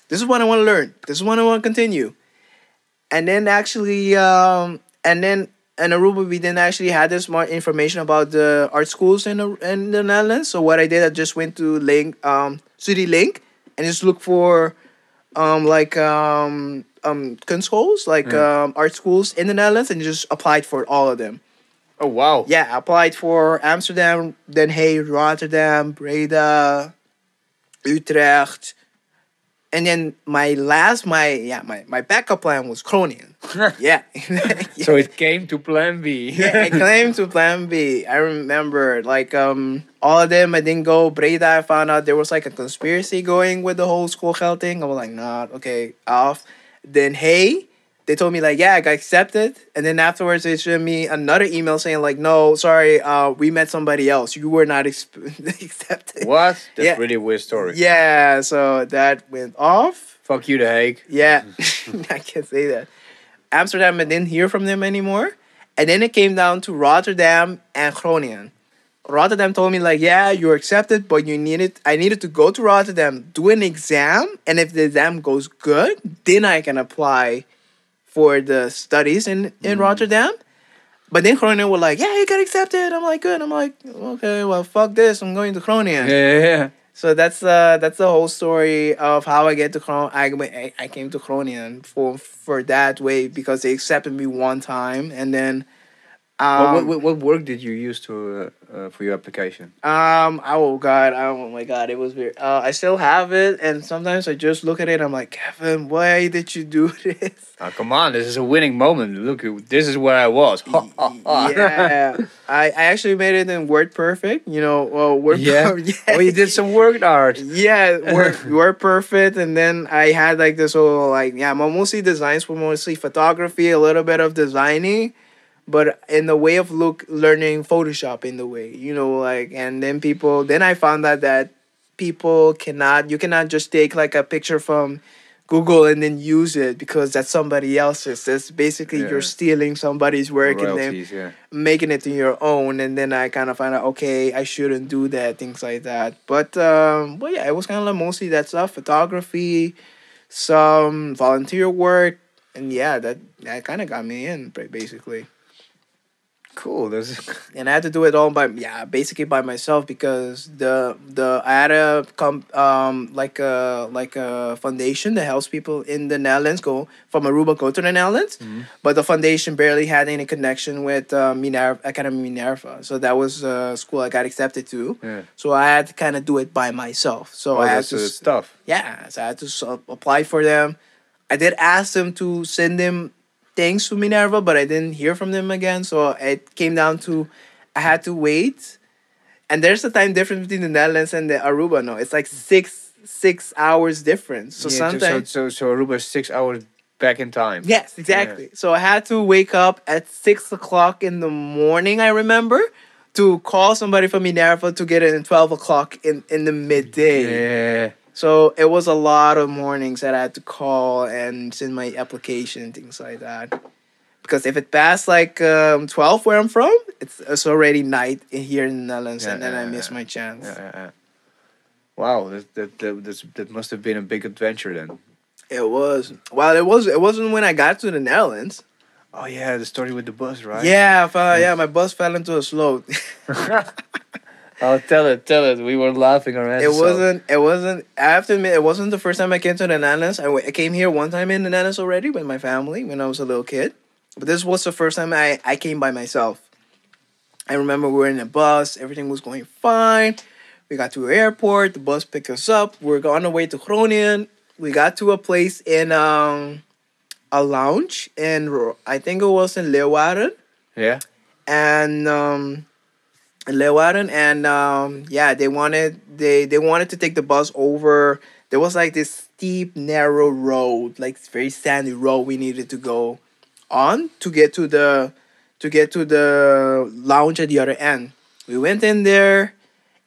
This is what I want to learn. This is what I want to continue. And then actually, um, and then in Aruba, we didn't actually have this more information about the art schools in the, in the Netherlands. So what I did, I just went to Link, um, City Link, and just look for, um, like um, um, kunstschools, like um, art schools in the Netherlands, and just applied for all of them. Oh wow. Yeah, I applied for Amsterdam, Den Haag, Rotterdam, Breda, Utrecht. And then my last, my yeah, my, my backup plan was Groningen. Yeah. So it came to Plan B. yeah, I claimed to Plan B. I remember like um all of them. I didn't go. Breda, I found out there was like a conspiracy going with the whole school held thing. I was like, nah, okay, off. Then hey, they told me like, yeah, I got accepted. And then afterwards, they sent me another email saying like, no, sorry, uh, we met somebody else. You were not exp- accepted. What? That's Yeah. really a weird story. Yeah, so that went off. Fuck you, The Hague. Yeah, I can't say that. Amsterdam, I didn't hear from them anymore. And then it came down to Rotterdam and Groningen. Rotterdam told me like, yeah, you're accepted, but you needed I needed to go to Rotterdam, do an exam, and if the exam goes good, then I can apply for the studies in in Rotterdam. But then Groningen were like, yeah, you got accepted. I'm like, good. I'm like, okay, well, fuck this. I'm going to Groningen. Yeah, yeah, yeah. So that's uh that's the whole story of how I get to I I, I came to Groningen for for that way because they accepted me one time and then um what, what, what work did you use to uh, uh, for your application? um oh god oh my god it was weird uh I still have it and sometimes I just look at it I'm like Kevin why did you do this Oh, come on, this is a winning moment. Look, this is where I was. Yeah I I actually made it in Word Perfect you know well Word Yeah? Yeah Oh, you did some work art. yeah we're, we're perfect and then i had like this whole like yeah mostly designs were mostly photography a little bit of designing but in the way of look learning photoshop in the way you know like and then people then i found out that people cannot you cannot just take like a picture from google and then use it because that's somebody else's that's basically Yeah. you're stealing somebody's work and then yeah. making it to your own and then i kind of find out okay i shouldn't do that things like that but um but yeah it was kind of like mostly that stuff photography some volunteer work and yeah that that kind of got me in basically Cool. This and i had to do it all by yeah basically by myself because the the i had a com um like a like a foundation that helps people in the netherlands go from aruba go to the netherlands but the foundation barely had any connection with uh, Minerva, Academy Minerva. So that was a school I got accepted to. yeah. So I had to kind of do it by myself. So Oh, I had to, stuff. yeah, so I had to apply for them. I did ask them to send them things to Minerva, but I didn't hear from them again. So it came down to I had to wait. And there's a time difference between the Netherlands and the Aruba. No, it's like six six hours difference. So Yeah, sometimes so, so so Aruba is six hours back in time. Yes, exactly. So I had to wake up at six o'clock in the morning. I remember to call somebody from Minerva to get it at twelve o'clock in in the midday. Yeah. So it was a lot of mornings that I had to call and send my application and things like that. Because if it passed like um, twelve where I'm from, it's it's already night here in the Netherlands, Yeah, and then I yeah, miss yeah. my chance. Yeah, yeah, yeah. Wow, that that that, that's, that must have been a big adventure then. It was well, it was it wasn't when I got to the Netherlands. Oh yeah, the story with the bus, right? Yeah, fell, yeah, my bus fell into a slope. Oh, tell it, tell it. We were laughing asses It wasn't. It wasn't. I have to admit, it wasn't the first time I came to the Nanas. I, w- I came here one time in the Nanas already with my family when I was a little kid, but this was the first time I I came by myself. I remember we were in a bus. Everything was going fine. We got to the airport. The bus picked us up. We're on our way to Groningen. We got to a place in um, a lounge in I think it was in Leeuwarden Yeah. and um Leeuwarden and um yeah they wanted they they wanted to take the bus over. There was like this steep narrow road like very sandy road we needed to go on to get to the to get to the lounge at the other end. We went in there.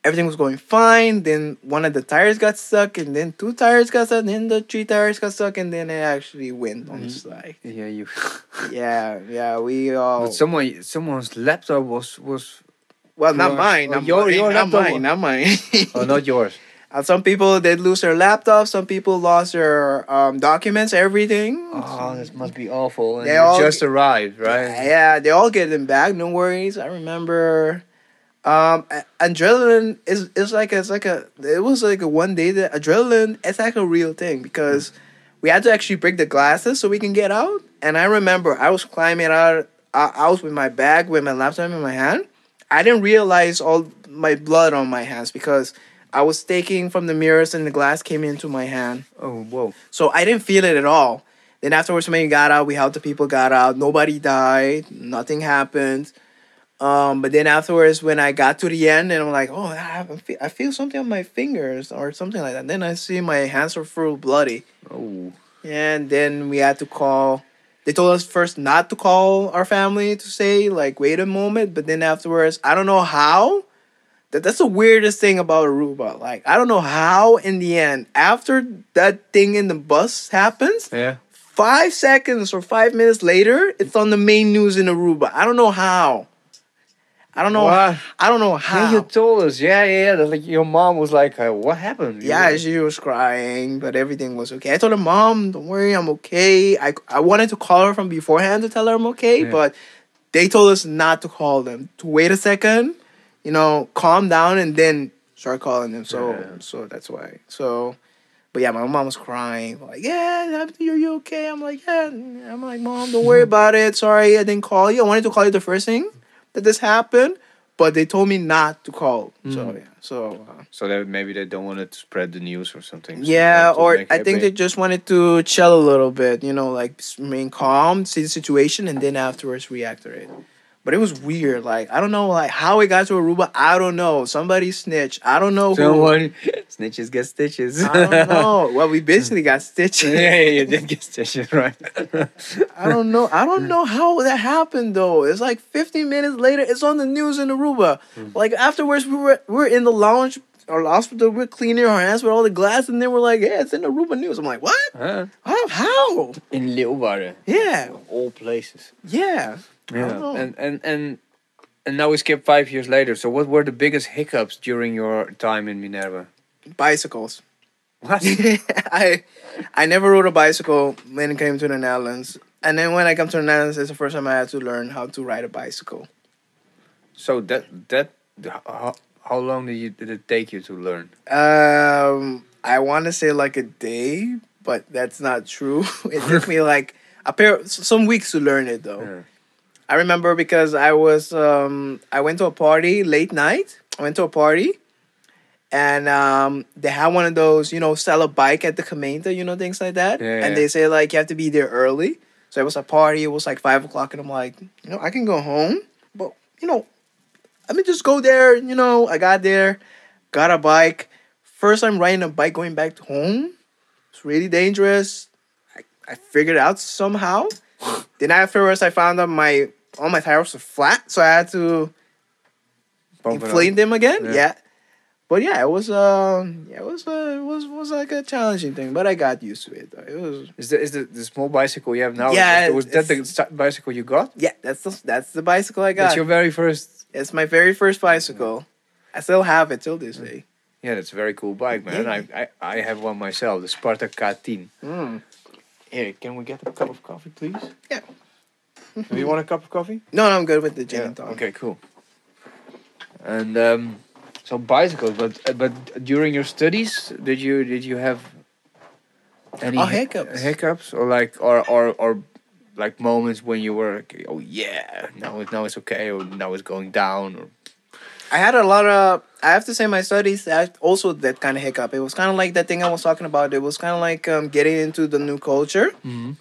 Everything was going fine. Then one of the tires got stuck and then two tires got stuck and then the three tires got stuck and then it actually went on the slide Yeah, you. yeah yeah we all But someone, someone's laptop was was. Well, not mine. Oh, Not your- mine. your not mine. Not mine. Oh, not yours. Uh, some people did lose their laptops. Some people lost their um, documents, everything. Oh, this must be awful. And They all just arrived, right? Yeah, they all get them back. No worries. I remember. Um, adrenaline is is like it's like a it was like a one day that adrenaline it's like a real thing because we had to actually break the glasses so we can get out. And I remember I was climbing out. I, I was with my bag with my laptop in my hand. I didn't realize all my blood on my hands because I was taking from the mirrors and the glass came into my hand. Oh, whoa. So I didn't feel it at all. Then afterwards, when we got out, we helped the people got out. Nobody died. Nothing happened. Um, but then afterwards, when I got to the end, and I'm like, oh, I, feel- I feel something on my fingers or something like that. Then I see my hands are full bloody. Oh. And then we had to call. They told us first not to call our family to say like wait a moment, but then afterwards, I don't know how. That that's the weirdest thing about Aruba. Like I don't know how in the end after that thing in the bus happens, Yeah. five seconds or five minutes later, it's on the main news in Aruba. I don't know how. I don't know. What? I don't know how. Yeah, you told us. Yeah, yeah, that, Like your mom was like, uh, "What happened?" You Yeah, she was crying, but everything was okay. I told her, Mom, don't worry, I'm okay. I, I wanted to call her from beforehand to tell her I'm okay, Yeah. but they told us not to call them, to wait a second, you know, calm down, and then start calling them. So, Yeah. so that's why. So, but yeah, my mom was crying, like, yeah, are you okay? I'm like, yeah. I'm like, Mom, don't worry about it. Sorry, I didn't call you. I wanted to call you the first thing that this happened, but they told me not to call. So, Mm. yeah. So, uh, So that maybe they don't want to spread the news or something. so yeah, they want to or I think happy. they just wanted to chill a little bit, you know, like s- remain calm, see the situation, and then afterwards react to it. But it was weird. Like I don't know, like how it got to Aruba. I don't know. Somebody snitched. I don't know who. Someone snitches get stitches. I don't know. Well, we basically got stitches. yeah, yeah, you did get stitches, right? I don't know. I don't know how that happened though. It's like 15 minutes later. It's on the news in Aruba. Hmm. Like afterwards, we were we were in the lounge or the hospital. We're cleaning our hands with all the glass, and then we're like, "Yeah, it's in Aruba news." I'm like, "What? Huh? How? How? In Leeuwarden, Yeah, all places. yeah." I and and and and now we skip five years later. So what were the biggest hiccups during your time in Minerva? Bicycles. What? I I never rode a bicycle when I came to the Netherlands. And then when I come to the Netherlands, it's the first time I had to learn how to ride a bicycle. so that that how, how long did you did it take you to learn? Um, I want to say like a day, but that's not true. it took me like a pair, some weeks to learn it though. Yeah. I remember because I was um I went to a party late night. I went to a party, and um they had one of those you know sell a bike at the Gemeente, you know things like that. Yeah, and they say like you have to be there early. So it was a party. It was like five o'clock, and I'm like, you know, I can go home, but you know, let me just go there. You know, I got there, got a bike. First time riding a bike going back to home. It's really dangerous. I, I figured out somehow. then afterwards, I found out my all my tires were flat, so I had to Bump inflate them again. Yeah. Yeah. But yeah, it was um yeah, it was uh, it was was like a challenging thing, but I got used to it. Though. It was Is the is the, the small bicycle you have now? Yeah, was that the bicycle you got? yeah, that's the that's the bicycle I got. That's your very first. It's my very first bicycle. I still have it till this day. Yeah, that's a very cool bike, man. Yeah. I, I I have one myself, the Sparta K10. Mm. Here, can we get a cup of coffee, please? Yeah. Do you want a cup of coffee? No, no, I'm good with the gin and tonic. Okay, cool. And um, So bicycles, but uh, but during your studies, did you did you have any Oh, hiccups. hiccups, or like or or or like moments when you were like, oh yeah, now it now it's okay, or now it's going down, or I had a lot of. I have to say, my studies had also that kind of hiccup. It was kind of like that thing I was talking about. It was kind of like um, getting into the new culture,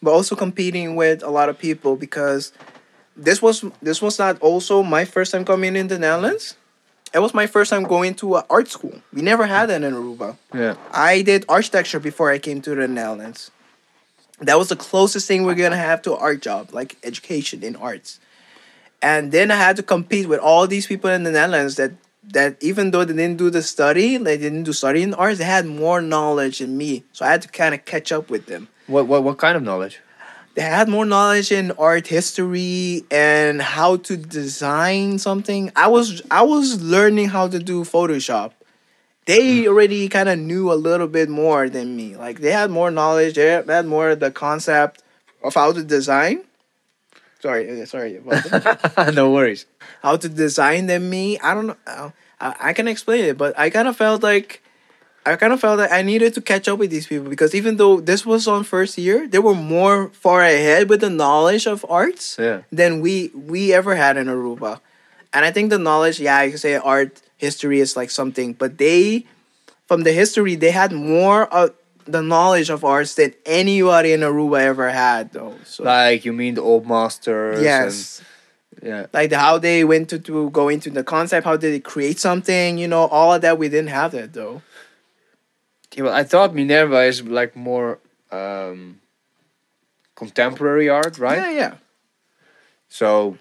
but also competing with a lot of people because this was this was not also my first time coming in the Netherlands. It was my first time going to an art school. We never had that in Aruba. yeah. I did architecture before I came to the Netherlands. That was the closest thing we're gonna have to art job, like education in arts. And then I had to compete with all these people in the Netherlands that that even though they didn't do the study, they didn't do study in arts, they had more knowledge than me. So I had to kind of catch up with them. What what what kind of knowledge? They had more knowledge in art history and how to design something. I was I was learning how to do Photoshop. They mm. already kind of knew a little bit more than me. Like they had more knowledge. They had more of the concept of how to design. Sorry, uh, sorry no worries. how to design than me. I don't know. uh, I, I can explain it, but I kind of felt like I kind of felt like I needed to catch up with these people because even though this was on first year, they were more far ahead with the knowledge of arts Yeah. than we we ever had in Aruba. And I think the knowledge, yeah, you can say art history is like something, but they from the history they had more of the knowledge of arts than anybody in Aruba ever had though. So Like you mean the old masters? yes And, yeah. like the, how they went to, to go into the concept how did they create something you know all of that we didn't have that though Yeah, well, I thought Minerva is like more um, contemporary art, right? yeah yeah So,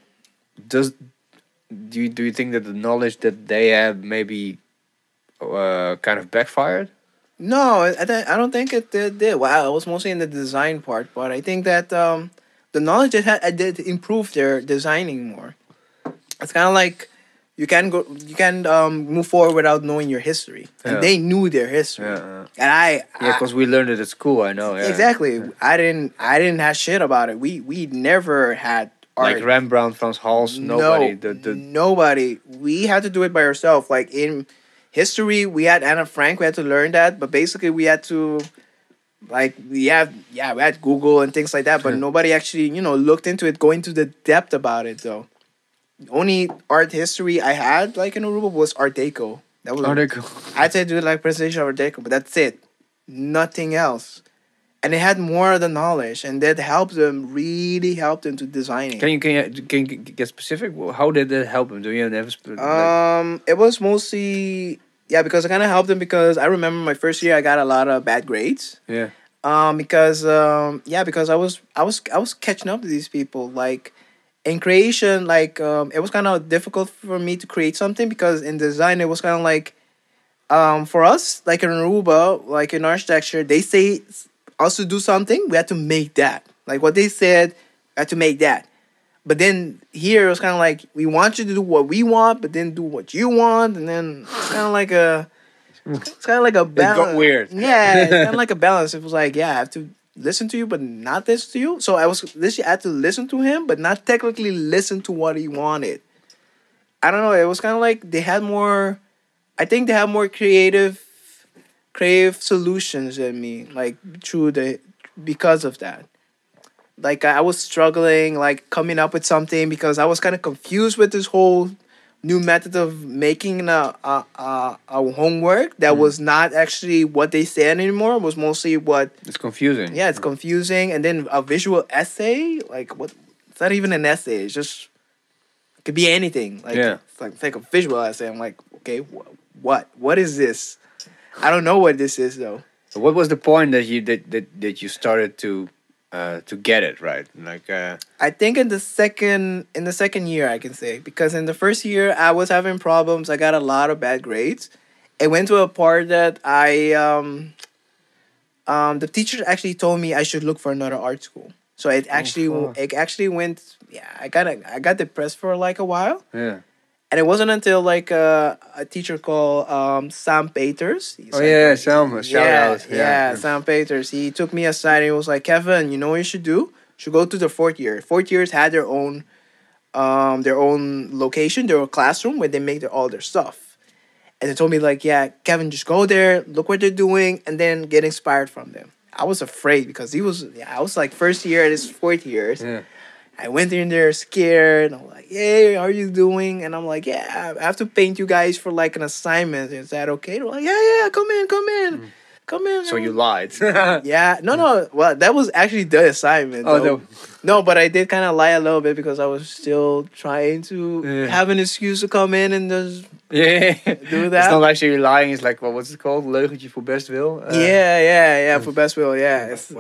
does do you do you think that the knowledge that they had maybe uh, kind of backfired? No i, I don't- I don't think it did, did wow it was mostly in the design part but i think that um the knowledge it had I did improve their designing more it's kind of like you can go you can um move forward without knowing your history and Yeah. they knew their history Yeah, and i yeah, because we learned it at school. I know. Yeah. exactly i didn't i didn't have shit about it we we never had art Like Rembrandt, Frans Hals, nobody. No, the, the, nobody. We had to do it by ourselves. Like in history, we had Anna Frank. We had to learn that, but basically, we had to, like, we have yeah, we had Google and things like that. But nobody actually, you know, looked into it, going to the depth about it. Though, only art history I had like in Aruba was Art Deco. That was Art Deco. I had to do like presentation of Art Deco, but that's it. Nothing else. And they had more of the knowledge, and that helped them. Really helped them to designing. Can you can you, can you get specific? How did that help them? Do you have like, Um, it was mostly yeah because I kind of helped them because I remember my first year I got a lot of bad grades. yeah? Um, because um, yeah, because I was I was I was catching up to these people like in creation like um it was kind of difficult for me to create something because in design it was kind of like um for us like in Aruba like in architecture they say us to do something we had to make that like what they said we had to make that but then here it was kind of like we want you to do what we want but then do what you want and then it's kind of like a it's kind of like a balance. weird. Yeah, it's kind of like a balance. It was like, yeah, I have to listen to you, but not listen to you. So I was this. I had to listen to him, but not technically listen to what he wanted. I don't know. It was kind of like they had more. I think they had more creative, creative solutions in me. Like through the because of that. Like I was struggling, like coming up with something because I was kind of confused with this whole new method of making a a, a, a homework that mm-hmm. was not actually what they said anymore. It was mostly what It's confusing. yeah, it's confusing. And then a visual essay, like what? It's not even an essay. It's just it could be anything. Like Yeah. it's like think a visual essay. I'm like, okay, wh- what? What is this? I don't know what this is though. So what was the point that you that that, that you started to uh, to get it right? Like uh, I think in the second in the second year I can say because in the first year I was having problems. I got a lot of bad grades. It went to a part that I um um the teacher actually told me I should look for another art school. So it actually fuck. it actually went yeah, I got a, I got depressed for like a while. yeah. And it wasn't until like uh, a teacher called um, Sam Peters. He's Oh like- yeah, Sam. Shout yeah, out. yeah, Sam Peters. He took me aside and he was like, Kevin, you know what you should do? You should go to the fourth year. Fourth years had their own um their own location, their own classroom where they make their, all their stuff. and they told me like, yeah, Kevin, just go there, look what they're doing, and then get inspired from them. I was afraid because he was, yeah, I was like first year at his fourth years. Yeah. I went in there scared. I'm like, hey, how are you doing? And I'm like, yeah, I have to paint you guys for like an assignment. Is that okay? They're like, yeah, yeah, come in, come in, come in. So you lied. Yeah, no, no. Well, that was actually the assignment. Oh, though. no. No, but I did kind of lie a little bit because I was still trying to Yeah. have an excuse to come in and just Yeah. Do that. It's not actually lying. It's like, well, what's it called? Leugentje voor best wil. Uh, yeah, yeah, yeah. For best will, yeah, it's,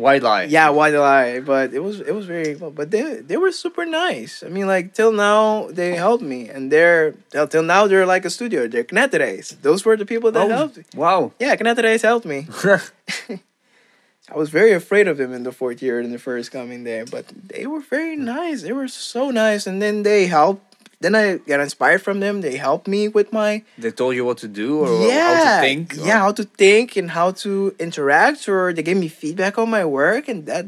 White lie. yeah. White I? But it was it was very well. But they they were super nice. I mean, like till now they helped me, and they're till, till now they're like a studio. They're Knetterijs. Those were the people that Oh, helped. me. Wow. Yeah, Knetterijs helped me. I was very afraid of them in the fourth year in the first coming there, but they were very hmm. nice. They were so nice, and then they helped. Then I got inspired from them. They helped me with my they told you what to do or yeah, how to think. or- yeah, how to think and how to interact, or they gave me feedback on my work, and that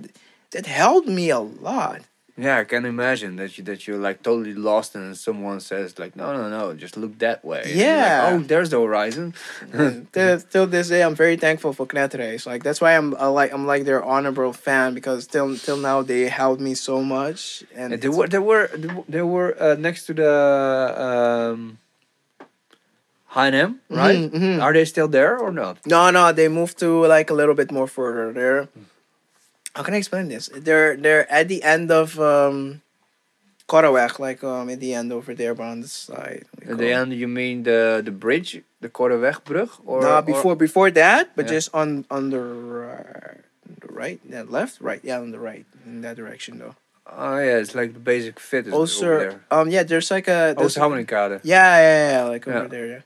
that helped me a lot. Yeah, I can imagine that you that you're like totally lost and someone says like, no, no, no, just look that way. You're like, Yeah. oh, there's the horizon. Till, till this day, I'm very thankful for Knetterijs. Like that's why I'm I like I'm like their honorable fan because till till now they helped me so much. And And there were there were there were uh, next to the um, H&M, right? Mhm, mhm. Are they still there or not? No, no, they moved to like a little bit more further there. How can I explain this? They're they're at the end of um like um at the end over there, but on the side. At the end, you mean the the bridge, the Kortewegbrug, or no, or- before before that, but Yeah. just on on the right, the right, yeah, left, right, yeah, on the right, in that direction though. Oh yeah, it's like the basic fit is Also, over there. um, yeah, there's like a there's- Oosterhamrikkade. Yeah, yeah, yeah, like over Yeah. there, yeah.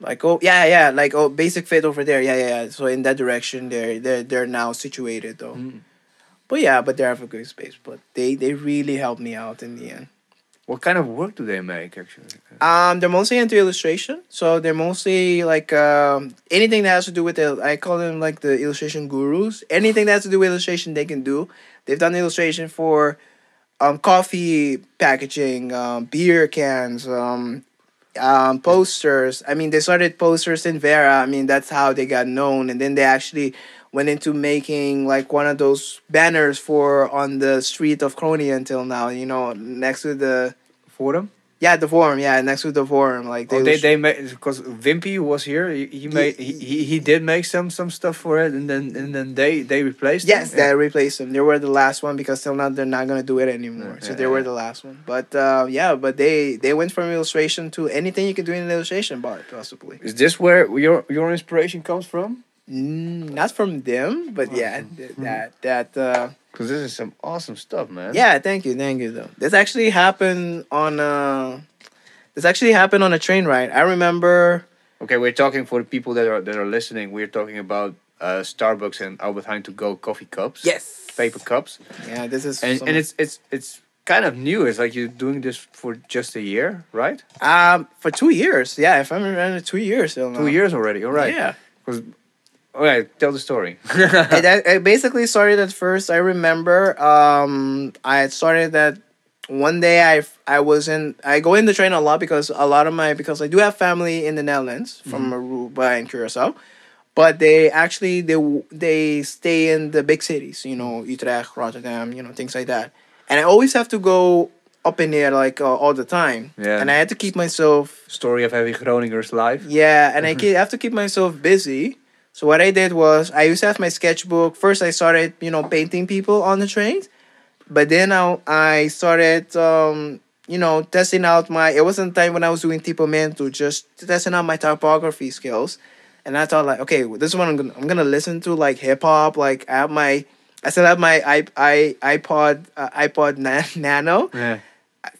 Like oh yeah, yeah, like oh basic fit over there, yeah, yeah, yeah. So in that direction, they're they're they're now situated though. Mm. But yeah, but they have a good space. But they they really helped me out in the end. What kind of work do they make actually? Um, they're mostly into illustration, so they're mostly like um anything that has to do with the. I call them like the illustration gurus. Anything that has to do with illustration, they can do. They've done illustration for, um, coffee packaging, um, beer cans, um, um, posters. I mean, they started posters in Vera. I mean, that's how they got known, and then they actually went into making like one of those banners for on the street of Kronia until now. You know, next to the Forum? yeah, the forum. Yeah, next to the forum. Like Oh, they, they was- they made because Wimpy was here. He, he made he, he, he did make some some stuff for it, and then and then they they replaced. yes, him? they replaced them. They were the last one because till now they're not gonna do it anymore. Yeah, so yeah, they were yeah. the last one. But uh, yeah, but they they went from illustration to anything you can do in an illustration bar possibly. Is this where your your inspiration comes from? Mm, not from them, but yeah, th- that that. Uh, Because this is some awesome stuff, man. yeah, thank you, thank you. Though this actually happened on uh, this actually happened on a train ride. I remember. Okay, we're talking for the people that are that are listening. We're talking about uh, Starbucks and Albert Heijn to go coffee cups. Yes. Paper cups, Yeah, this is. and some- and it's it's it's kind of new. It's like you're doing this for just a year, right? Um, for two years. Yeah, if I'm remember, two years. Two years already. All right. Yeah. All right. Tell the story. it, it basically started at first. I remember. Um, I started that one day. I I was in. I go in the train a lot because a lot of my because I do have family in the Netherlands from Aruba and Curacao, but they actually they they stay in the big cities. You know, Utrecht, Rotterdam. You know, things like that. And I always have to go up in there like uh, all the time. Yeah. And I had to keep myself story of heavy Groningers life. yeah, and I ke- have to keep myself busy. So what I did was I used to have my sketchbook. First, I started, you know, painting people on the trains, but then I I started, um, you know, testing out my. It wasn't time when I was doing tipomento, just testing out my typography skills, and I thought like, okay, this is what I'm gonna I'm gonna listen to like hip hop. Like I have my, I still have my i i iPod uh, iPod na- Nano Yeah.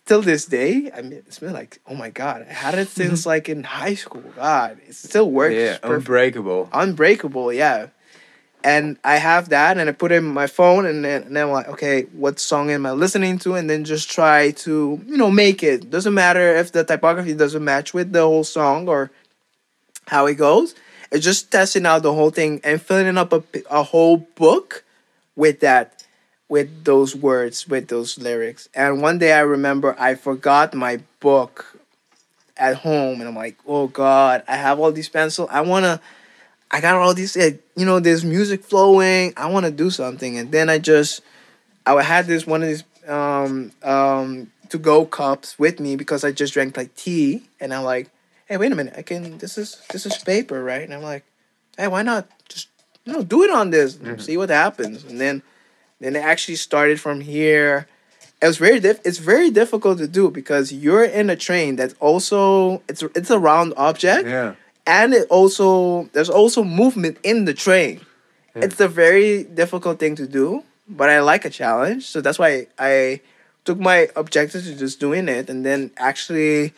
Till this day, I mean, it's been like, oh my god, I had it since like in high school. God, it still works. Yeah. perfect. Unbreakable. Unbreakable, yeah. And I have that, and I put it in my phone, and then, and then I'm like, okay, what song am I listening to? And then just try to, you know, make it. Doesn't matter if the typography doesn't match with the whole song or how it goes. It's just testing out the whole thing and filling up a, a whole book with that with those words with those lyrics and one day i remember i forgot my book at home, and I'm like, oh god, I have all these pencils. I wanna, I got all these, you know, there's music flowing. I wanna do something, and then I just, I had this one of these um um to go cups with me because I just drank like tea, and I'm like, hey, wait a minute, I can. This is this is paper, right? And I'm like, hey, why not just you know do it on this, Mhm. see what happens, and then then it actually started from here. It was very diff- It's very difficult to do because you're in a train that's also it's it's a round object Yeah. and it also there's also movement in the train. Yeah. It's a very difficult thing to do, but I like a challenge, so that's why I took my objective to just doing it, and then actually,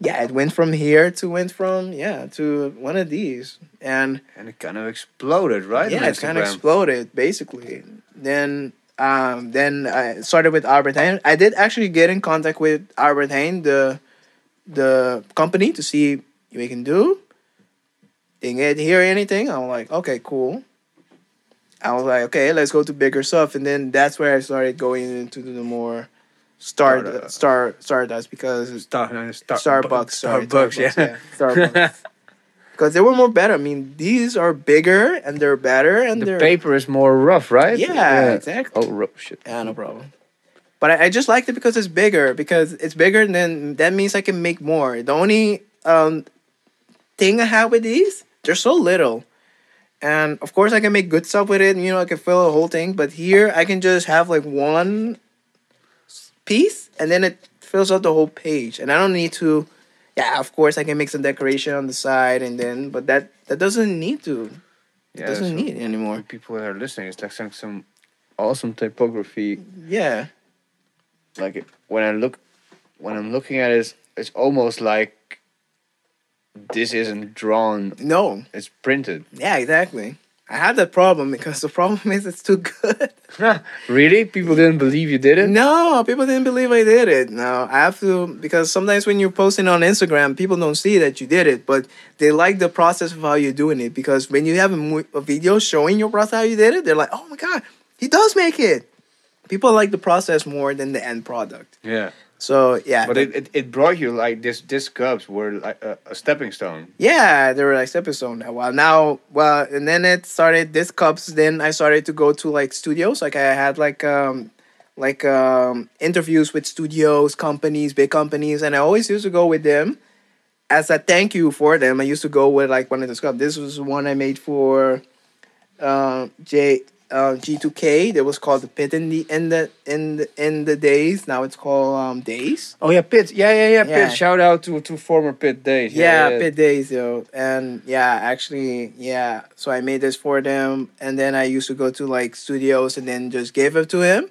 yeah, it went from here to went from yeah to one of these, and And it kind of exploded, right? yeah, it kind of exploded basically. Then um then I started with Albert Heijn. I did actually get in contact with Albert Heijn, the the company, to see what we can do. Didn't get hear anything. I'm like, okay, cool. I was like, okay, let's go to bigger stuff, and then that's where I started going into the more star Stardust. star stardust because Star, uh, Star, Starbucks, sorry, Starbucks, yeah. Starbucks. Because they were more better. I mean, these are bigger and they're better and the they're paper is more rough, right? Yeah, exactly. Oh, rough shit. Yeah, no problem. But I, I just liked it because it's bigger. Because it's bigger, then that means I can make more. The only um thing I have with these, they're so little. And of course, I can make good stuff with it. You know, I can fill a whole thing. But here, I can just have like one piece, and then it fills out the whole page. And I don't need to. Yeah, of course, I can make some decoration on the side, and then. But that that doesn't need to. It Yeah, doesn't need it anymore. people that are listening, it's like some, some awesome typography. Yeah. Like when I look, when I'm looking at it, it's, it's almost like this isn't drawn; No. it's printed. Yeah, exactly. I had that problem because the problem is it's too good. really? People didn't believe you did it? no, people didn't believe I did it. No, I have to because sometimes when you're posting on Instagram, people don't see that you did it, but they like the process of how you're doing it because when you have a, a video showing your process how you did it, they're like, "Oh my god, he does make it." People like the process more than the end product. Yeah. So yeah, But it, it, it brought you like this. This cups were like a, a stepping stone. Yeah, they were like episode now. Well, now, well, and then it started this cups. Then I started to go to like studios. Like I had like um like um interviews with studios, companies, big companies, and I always used to go with them as a thank you for them. I used to go with like one of the cups. This was one I made for uh, J uh, G2K. That was called the Pit in the in the in the in the days. Now it's called um Days. Oh yeah, Pit. Yeah, yeah, yeah. Yeah. Pit. Shout out to to former Pit days. Yeah, Pit Days, yo. And yeah, actually, yeah. So I made this for them, and then I used to go to like studios and then just give it to him.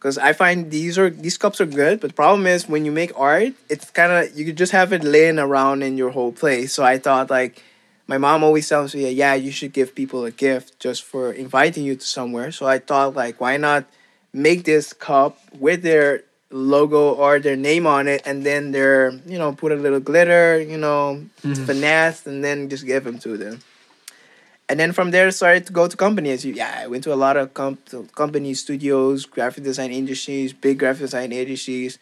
Cause I find these are these cups are good, but the problem is when you make art, it's kind of you could just have it laying around in your whole place. So I thought like, my mom always tells me, yeah, you should give people a gift just for inviting you to somewhere. So I thought like, why not make this cup with their logo or their name on it, and then their you know put a little glitter, you know, Mhm. finesse, and then just give them to them. And then from there, I started to go to companies. Yeah, I went to a lot of comp- companies, studios, graphic design industries, big graphic design industries.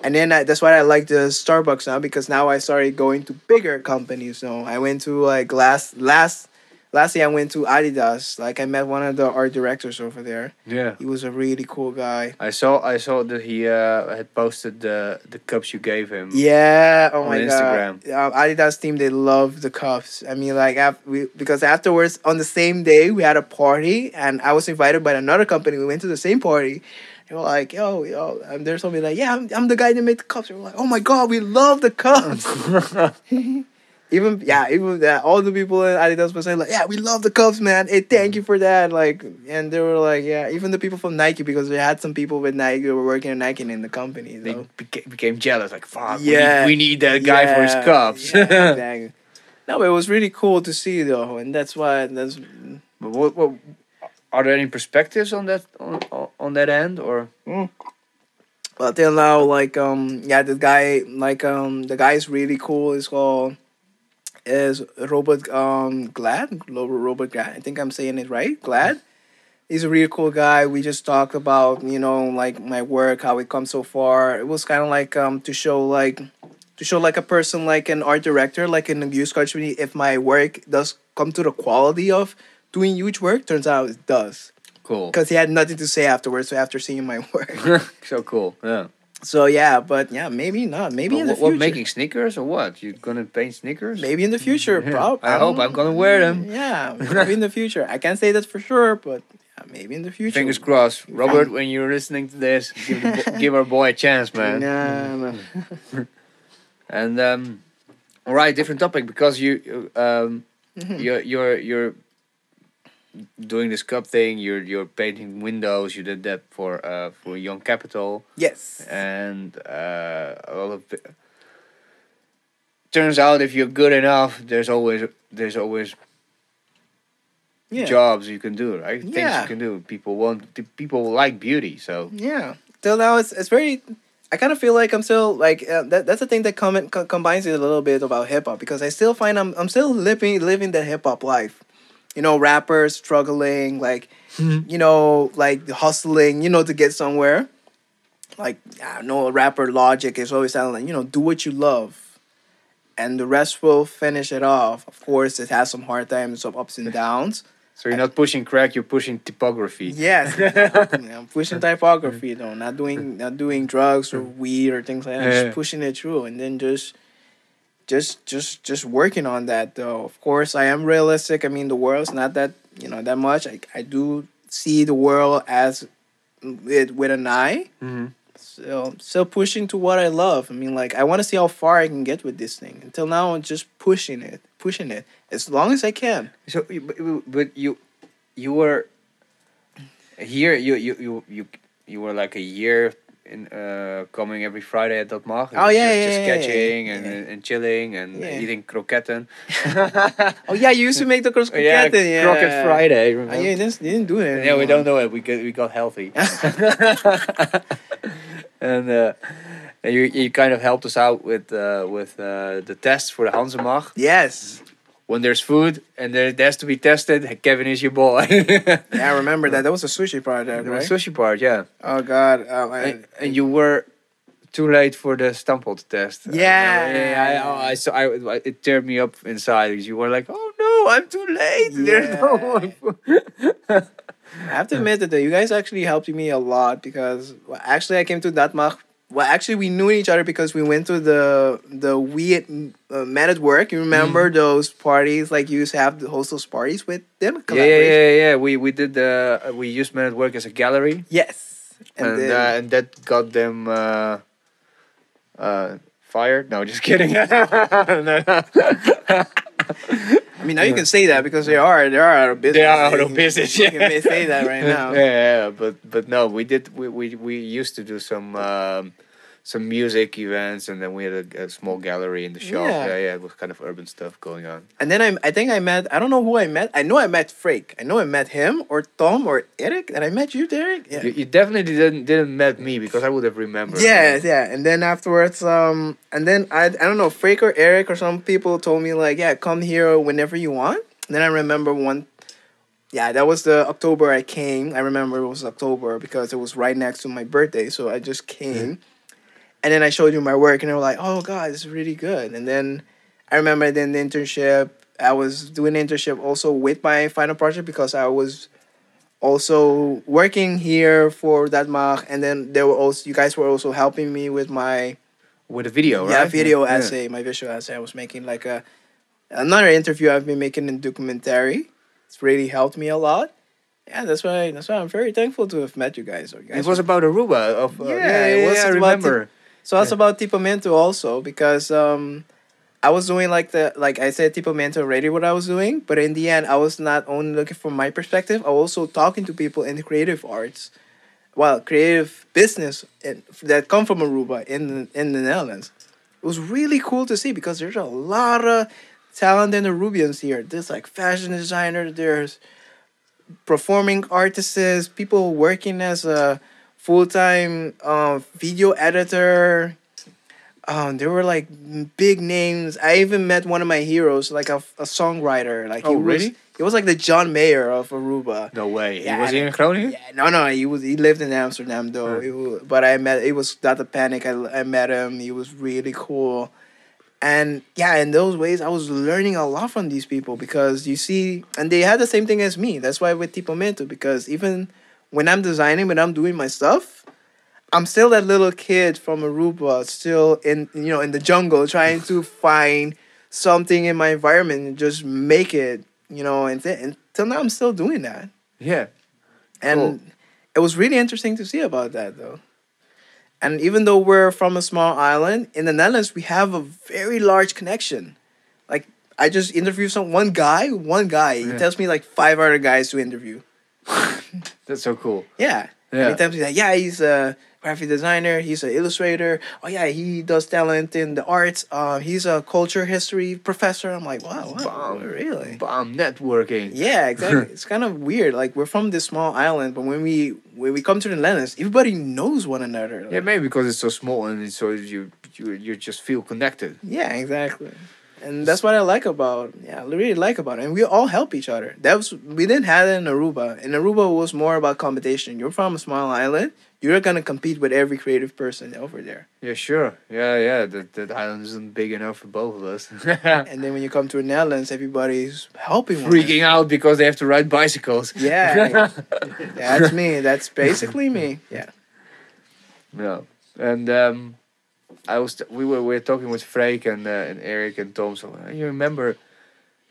And then I, that's why I like the Starbucks now because now I started going to bigger companies. So I went to like last last last year I went to Adidas. Like I met one of the art directors over there. Yeah. He was a really cool guy. I saw I saw that he uh, had posted the the cups you gave him. Yeah. Oh On my Instagram. god. Uh, Adidas team they love the cups. I mean, like af- we because afterwards on the same day we had a party and I was invited by another company. We went to the same party. They were like, yo, yo, and there's somebody like, yeah, I'm, I'm the guy that made the cups. They were like, oh my god, we love the cups. even yeah, even that all the people in Adidas were saying like, yeah, we love the cups, man. Hey, thank you for that. Like, and they were like, yeah, even the people from Nike because we had some people with Nike who were working at Nike in the company. they beca- became jealous. Like fuck. Yeah. We need, we need that guy for his cups. yeah, exactly. No, but it was really cool to see though, and that's why that's but what, what are there any perspectives on that on, on- that end or? well till now like um yeah the guy like um the guy is really cool. It's called is Robert um Glad Ro- Robert Glad. I think I'm saying it right. Glad. He's a really cool guy. We just talked about you know like my work, how it come so far. It was kind of like um to show like to show like a person like an art director like in the car community if my work does come to the quality of doing huge work turns out it does Cool. because he had nothing to say afterwards so after seeing my work so cool. Yeah. so yeah but yeah maybe not maybe But in the what, what, making sneakers or what? You're gonna paint sneakers? maybe in the future Yeah. prob- I hope I'm gonna wear them. yeah maybe in the future. i can't say that for sure but yeah, maybe in the future Fingers crossed, Robert. When you're listening to this, give, give our boy a chance, man. Nah, no. And um, all right, different topic because you um, Mhm. you're you're you're doing this cup thing. You're you're painting windows. You did that for uh for Young Capital, yes and uh, a lot of. Turns out, if you're good enough, there's always there's always yeah jobs you can do, right? Yeah. Things you can do. People want people like beauty, so Yeah. Till now, it's it's very. I kind of feel like I'm still like uh, that. That's the thing that com- co- combines it a little bit about hip hop because I still find I'm I'm still living living the hip hop life. You know, rappers struggling, like mm-hmm. you know, like hustling, you know, to get somewhere. Like I know a rapper Logic is always telling like, you know, do what you love, and the rest will finish it off. Of course, it has some hard times, some ups and downs. so you're not pushing crack, you're pushing typography. Yes. I'm pushing typography though, not doing not doing drugs or weed or things like that. Yeah. Just pushing it through, and then just, just, just, just working on that though. Of course, I am realistic. I mean, the world's not that you know that much. I I do see the world as with with an eye. Mm-hmm. So still pushing to what I love. I mean, like I want to see how far I can get with this thing. Until now, I'm just pushing it, pushing it as long as I can. So, but, but you, you were here. You you you you you were like a year in uh coming every Friday at Dat Mag. Oh, yeah, just, yeah, just yeah, yeah, yeah. and and chilling and eating kroketten. Oh yeah, you used to make the cross yeah, yeah, Croquette Friday. Oh, yeah, you didn't, you didn't do it. Yeah, we don't know it. We got we got healthy. and uh, and you you kind of helped us out with uh, with uh, the tests for the Hansemach. Yes. When there's food and there, has to be tested, Kevin is your boy. Yeah, I remember that. That was a sushi project, right? sushi part, yeah. Oh God. Um, I, And, and you were too late for the stamppot test. Yeah. yeah. I, I, I saw. I, I- it teared me up inside because you were like, "Oh no, I'm too late." There's no one. I have to admit that you guys actually helped me a lot because well, actually I came to Dat Mag. Well, actually we knew each other because we went to the the weird uh, Men at Work. You remember those parties? Like you used to have the host those parties with them. Yeah, yeah, yeah, yeah. We we did the uh, we used Men at Work as a gallery, Yes. and And, then, uh, and that got them uh, uh, fired. No, just kidding. No, no. I mean now you can say that because they are they are out of business. They are out of business. You can say that right now. yeah, yeah, but but no, we did. We we, we used to do some um, some music events, and then we had a, a small gallery in the shop. Yeah. Yeah. yeah, It was kind of urban stuff going on. And then I, I think I met, I don't know who I met. I know I met Freek. I know I met him or Tom or Eric. And I met you, Derek. Yeah. You, you definitely didn't didn't met me because I would have remembered. Yeah, yeah. And then afterwards, um, and then I, I don't know, Freek or Eric or some people told me like, yeah, come here whenever you want. And then I remember one, yeah, that was the October I came. I remember it was October because it was right next to my birthday. So I just came. And then I showed you my work and they were like, oh God, it's really good. And then I remember did the internship. I was doing the internship also with my final project because I was also working here for Dat Mag, and then there were also you guys were also helping me with my with a video, right? yeah video Yeah. essay, my visual essay. I was making like a another interview I've been making in documentary. It's really helped me a lot. Yeah, that's why that's why I'm very thankful to have met you guys. You guys It was about Aruba. Of, uh, Yeah, yeah, it was yeah, I about remember. So that's Yeah. about Tipamento also because um I was doing like the like I said Tipamento already what I was doing, but in the end I was not only looking from my perspective, I was also talking to people in the creative arts. Well, creative business in, that come from Aruba in the, in the Netherlands. It was really cool to see because there's a lot of talent in the Rubians here. There's like fashion designer, there's performing artists, people working as a full time uh, video editor. Um, there were like big names. I even met one of my heroes, like a, a songwriter. Like he Oh, was, really? He was like the John Mayer of Aruba. No way. Yeah, he was I- in Groningen. Yeah, no, no, he was. He lived in Amsterdam though. Huh. It wa- but I met. It was not a panic. I, I met him. He was really cool. And yeah, in those ways, I was learning a lot from these people because you see, and they had the same thing as me. That's why with Tipo Mento, because even when I'm designing, when I'm doing my stuff, I'm still that little kid from Aruba, still in you know in the jungle, trying to find something in my environment and just make it. You know, and th- until now, I'm still doing that. Yeah. And Cool. it was really interesting to see about that though. And even though we're from a small island, in the Netherlands we have a very large connection. Like I just interviewed some one guy, one guy. He tells me like five other guys to interview. That's so cool. Yeah. Yeah. he tells me that yeah, he's a graphic designer, he's an illustrator. Oh yeah, he does talent in the arts. Uh, he's a culture history professor. I'm like, wow, wow Bomb. really? Bomb networking. Yeah, exactly. it's kind of weird. Like we're from this small island, but when we when we come to the Netherlands, everybody knows one another. Yeah, maybe because it's so small and so you you you just feel connected. Yeah, exactly. And that's what I like about yeah, I really like about it. And we all help each other. That was we didn't have it in Aruba. In Aruba was more about competition. You're from a small island, you're gonna compete with every creative person over there. Yeah, sure. Yeah, yeah. That that island isn't big enough for both of us. And then when you come to the Netherlands, everybody's helping one Freaking out because they have to ride bicycles. Yeah. That's me. That's basically me. Yeah. Yeah, and um, I was we were we were talking with Frank and uh, and Eric and Tom. So you remember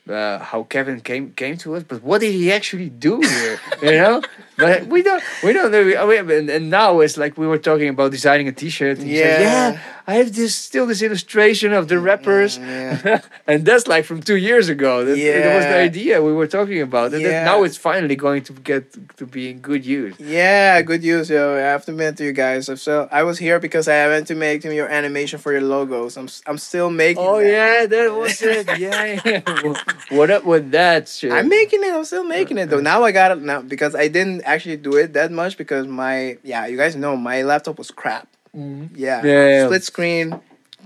uh, how Kevin came came to us, but what did he actually do here? you know, but we don't we don't know. And, and now it's like we were talking about designing a T-shirt. and he said, Yeah. yeah. I have this still this illustration of the rappers, yeah. and that's like from two years ago. That, that was the idea we were talking about, and Yeah. now it's finally going to get to be in good use. Yeah, good use, yo. I have to admit to you guys. So I was here because I went to make your animation for your logos. I'm I'm still making. Oh that. yeah, that was it. Yeah, yeah. what up with that shit? I'm making it. I'm still making it though. Uh, now I got it now because I didn't actually do it that much because my yeah, you guys know my laptop was crap. Mhm. Yeah, Yeah, yeah. split screen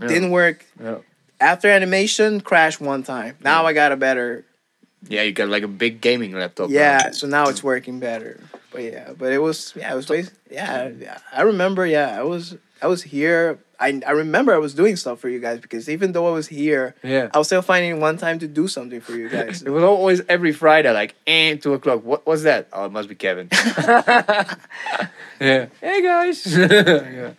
Yeah. didn't work. Yeah. After animation, crashed one time. Now I got a better. yeah, you got like a big gaming laptop. now. Yeah, so now it's working better. But yeah, but it was yeah, it was yeah, yeah. I remember yeah, I was I was here. I I remember I was doing stuff for you guys because even though I was here, yeah. I was still finding one time to do something for you guys. It was always every Friday, like, and two o'clock. What was that? Oh, it must be Kevin. yeah. Hey guys. yeah.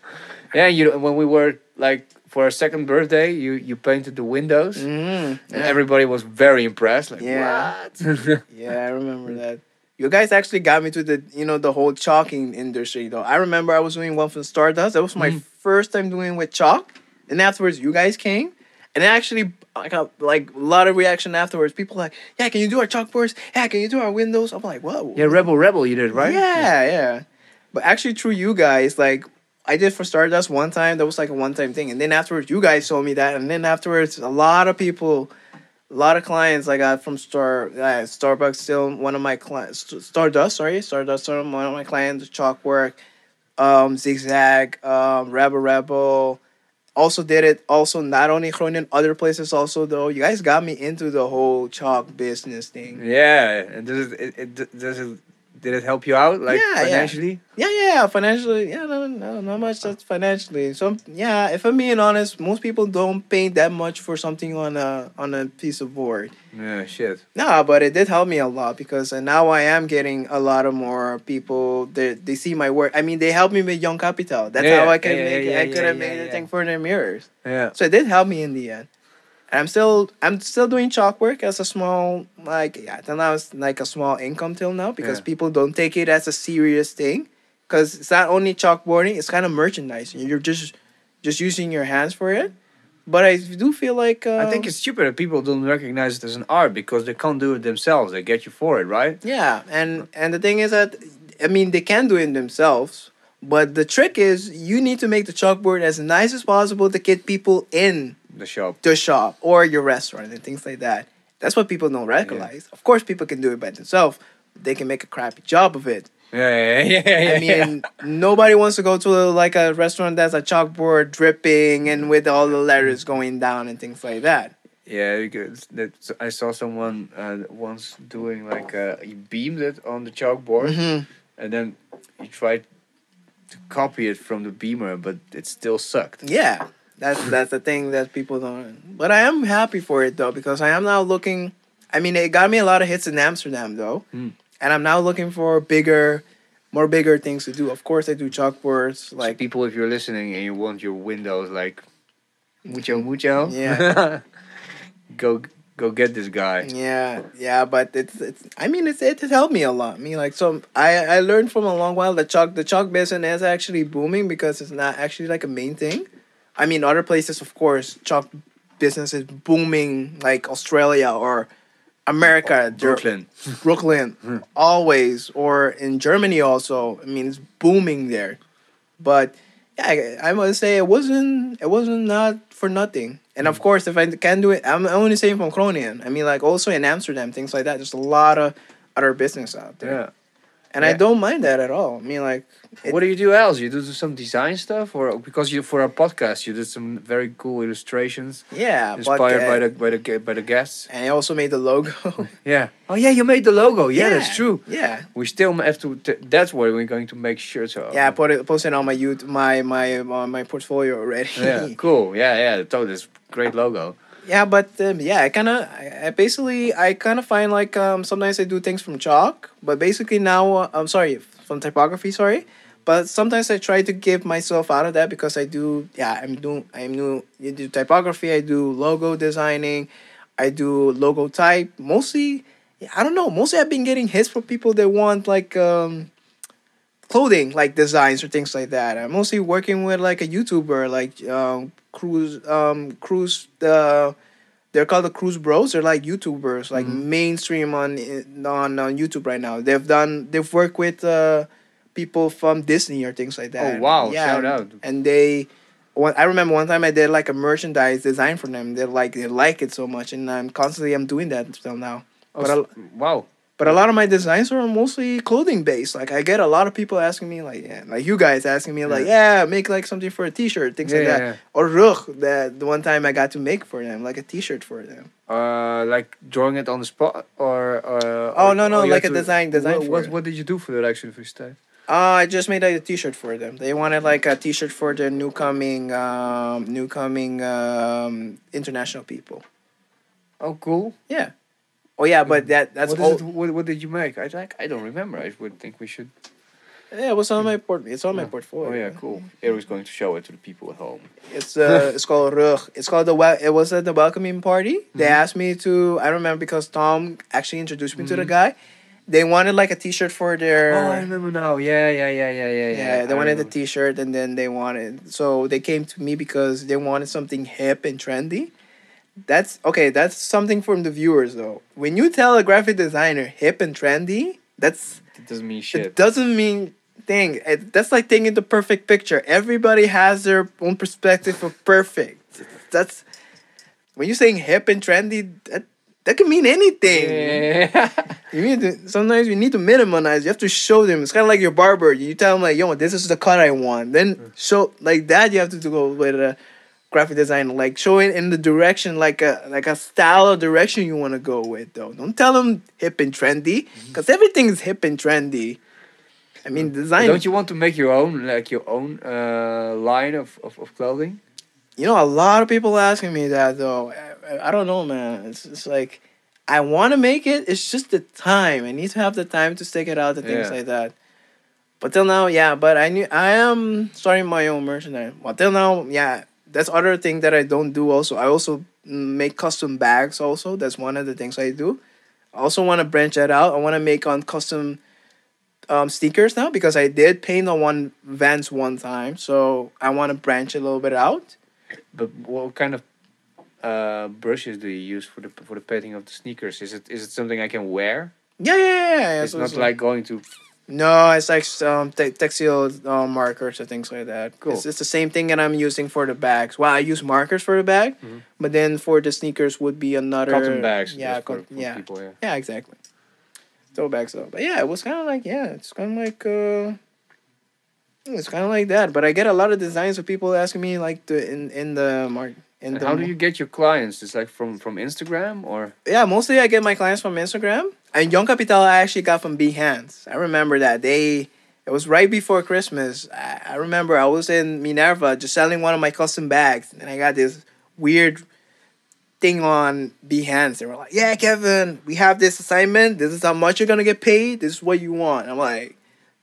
Yeah. You know when we were like for our second birthday, you you painted the windows, mm, and everybody was very impressed. Like, Yeah. what? Yeah, I remember that. You guys actually got me to the you know the whole chalking industry though. I remember I was doing one for Stardust. That was my Mm. first time doing with chalk, and afterwards you guys came, and actually I got like a lot of reaction afterwards. People like, yeah, can you do our chalkboards? Yeah, can you do our windows? I'm like, whoa. yeah, Rebel Rebel, you did right. Yeah, yeah. But actually, through you guys, like I did for Stardust one time. That was like a one time thing, and then afterwards, you guys told me that, and then afterwards, a lot of people, a lot of clients I got from Star uh, Starbucks. Still one of my clients, Stardust. Sorry, Stardust. One of my clients. Chalkwork, um, Zigzag, um, Rebel Rebel. Also did it. Also not only Groningen, other places also though. You guys got me into the whole chalk business thing. Yeah, and does it, it, it does it did it help you out like Yeah, yeah. financially? Yeah, yeah, financially, yeah, no, no, not much. That's ah. financially. So yeah, if I'm being honest, most people don't pay that much for something on a on a piece of board. Yeah, shit. Nah, but it did help me a lot because now I am getting a lot of more people. They they see my work. I mean, they help me with Young Capital. That's Yeah, how I can yeah, yeah, make. yeah, I could have yeah, made yeah, the yeah. thing for their mirrors. Yeah. So it did help me in the end. And I'm still I'm still doing chalk work as a small like yeah till now it's like a small income till now because Yeah. people don't take it as a serious thing because it's not only chalkboarding it's kind of merchandising you're just just using your hands for it but I do feel like uh, I think it's stupid that people don't recognize it as an art because they can't do it themselves. They get you for it, right? yeah and and the thing is that I mean they can do it themselves but the trick is you need to make the chalkboard as nice as possible to get people in The shop. the shop or your restaurant and things like that. That's what people don't recognize. Of course, people can do it by themselves. They can make a crappy job of it. Yeah, yeah, yeah. yeah, I mean, nobody wants to go to like a restaurant that's a chalkboard dripping and with all the letters going down and things like that. Yeah, because that I saw someone uh, once doing like uh, he beamed it on the chalkboard Mhm. and then he tried to copy it from the beamer, but it still sucked. Yeah, That's that's the thing that people don't. But I am happy for it though because I am now looking. I mean, it got me a lot of hits in Amsterdam though, Mm. and I'm now looking for bigger, more bigger things to do. Of course, I do chalkboards Like like people, if you're listening and you want your windows like mucho mucho, Yeah. go go get this guy. Yeah, yeah, but it's it's. I mean, it's it has helped me a lot. I mean, like so, I I learned from a long while that chalk the chalk business is actually booming because it's not actually like a main thing. I mean, other places, of course, chalk business is booming, like Australia or America, oh, Brooklyn. Brooklyn, hmm. always, or in Germany also. I mean, it's booming there, but yeah, I, I must say it wasn't it wasn't not for nothing. And of hmm. course, if I can do it, I'm only saying from Groningen. I mean, like also in Amsterdam, things like that. There's a lot of other business out there, Yeah. And I don't mind that at all. I mean, like it- what do you do else? You do some design stuff, or because you for our podcast you did some very cool illustrations yeah, but, inspired uh, by the by the by the guests. and I also made the logo. Yeah. Oh yeah, you made the logo. Yeah, that's true. Yeah, We still have to. T- that's why we're going to make shirts of. yeah. I put it posted on my YouTube, my my uh, my portfolio already. yeah. Cool. Yeah, yeah. Totally. Great logo. Yeah, but um, yeah, I kind of, I, I basically, I kind of find like um, sometimes I do things from chalk, but basically now, uh, I'm sorry, from typography, sorry, but sometimes I try to give myself out of that because I do, yeah, I'm doing, I'm new, you do typography, I do logo designing, I do logo type, mostly, I don't know, mostly I've been getting hits from people that want like um, clothing, like designs or things like that. I'm mostly working with like a YouTuber, like um, Cruise, um, Cruise, the they're called the Cruise Bros. They're like YouTubers, like Mhm. mainstream on on on YouTube right now. They've done, they've worked with uh, people from Disney or things like that. Oh, wow. Yeah, Shout and- out. And they. One, I remember one time I did like a merchandise design for them. They like they like it so much, and I'm constantly I'm doing that still now. Oh, But I'll- wow. But a lot of my designs are mostly clothing based. Like I get a lot of people asking me, like, yeah, like you guys asking me, like, yeah, make like something for a T-shirt, things like that. Or rug that the one time I got to make for them, like a T-shirt for them. Uh, like drawing it on the spot, or uh. Oh or- no, no, or like a to- design, design What what, what did you do for that actually for your Uh, I just made like a T-shirt for them. They wanted like a T-shirt for the new coming, um, new coming um, international people. Oh, cool. Yeah. Oh yeah, but that that's what, is all. it, what, what did you make? I like. I don't remember. I would think we should. Yeah, it was on my port. It's on my portfolio. Oh yeah, cool. Eric's going to show it to the people at home. It's uh, it's called Rug. It's called the wel- It was at the welcoming party. They Mhm. asked me to. I remember because Tom actually introduced me to the Mhm. guy. They wanted like a T-shirt for their. Oh, I remember now. Yeah, yeah, yeah, yeah, yeah. yeah, they I wanted a remember. T-shirt, and then they wanted. So they came to me because they wanted something hip and trendy. That's okay. That's something from the viewers though. When you tell a graphic designer hip and trendy, that's It doesn't mean shit. it doesn't mean thing. It, that's like taking the perfect picture. Everybody has their own perspective of perfect. That's when you're saying hip and trendy. That that can mean anything. Yeah. You need to sometimes you need to minimize. You have to show them. It's kind of like your barber. You tell them like, "Yo, this is the cut I want." Then mm. show like that. You have to go with a graphic design, like showing in the direction, like a like a style or direction you want to go with. Though, don't tell them hip and trendy, because everything is hip and trendy. I mean, design. Don't you want to make your own, like your own uh, line of, of, of clothing? You know, a lot of people asking me that though. I, I don't know, man. It's it's like I want to make it. It's just the time. I need to have the time to stick it out and things Yeah. like that. But till now, yeah. But I knew I am starting my own merchandise. But till now, yeah. That's other thing that I don't do. Also, I also make custom bags. Also, that's one of the things I do. I also want to branch that out. I want to make on custom um, sneakers now because I did paint on one Vans one time. So I want to branch a little bit out. But what kind of uh, brushes do you use for the for the painting of the sneakers? Is it is it something I can wear? Yeah, yeah, yeah. yeah. it's So not like going to. No, it's like um te- textile uh, markers or things like that. Cool. It's, it's the same thing that I'm using for the bags. Well, I use markers for the bag, Mhm. but then for the sneakers would be another Cotton bags. Yeah, for, co- for yeah, people. Yeah. yeah, exactly. Throwbacks though, but yeah, it was kind of like yeah, it's kind of like uh. It's kind of like that, but I get a lot of designs of people asking me like the in in the mark in And how do you get your clients? It's like from from Instagram or yeah, mostly I get my clients from Instagram. And Young Capital I actually got from Behance. I remember that. They It was right before Christmas. I, I remember I was in Minerva just selling one of my custom bags, and I got this weird thing on Behance. They were like, "Yeah, Kevin, we have this assignment. This is how much you're gonna get paid. This is what you want." I'm like,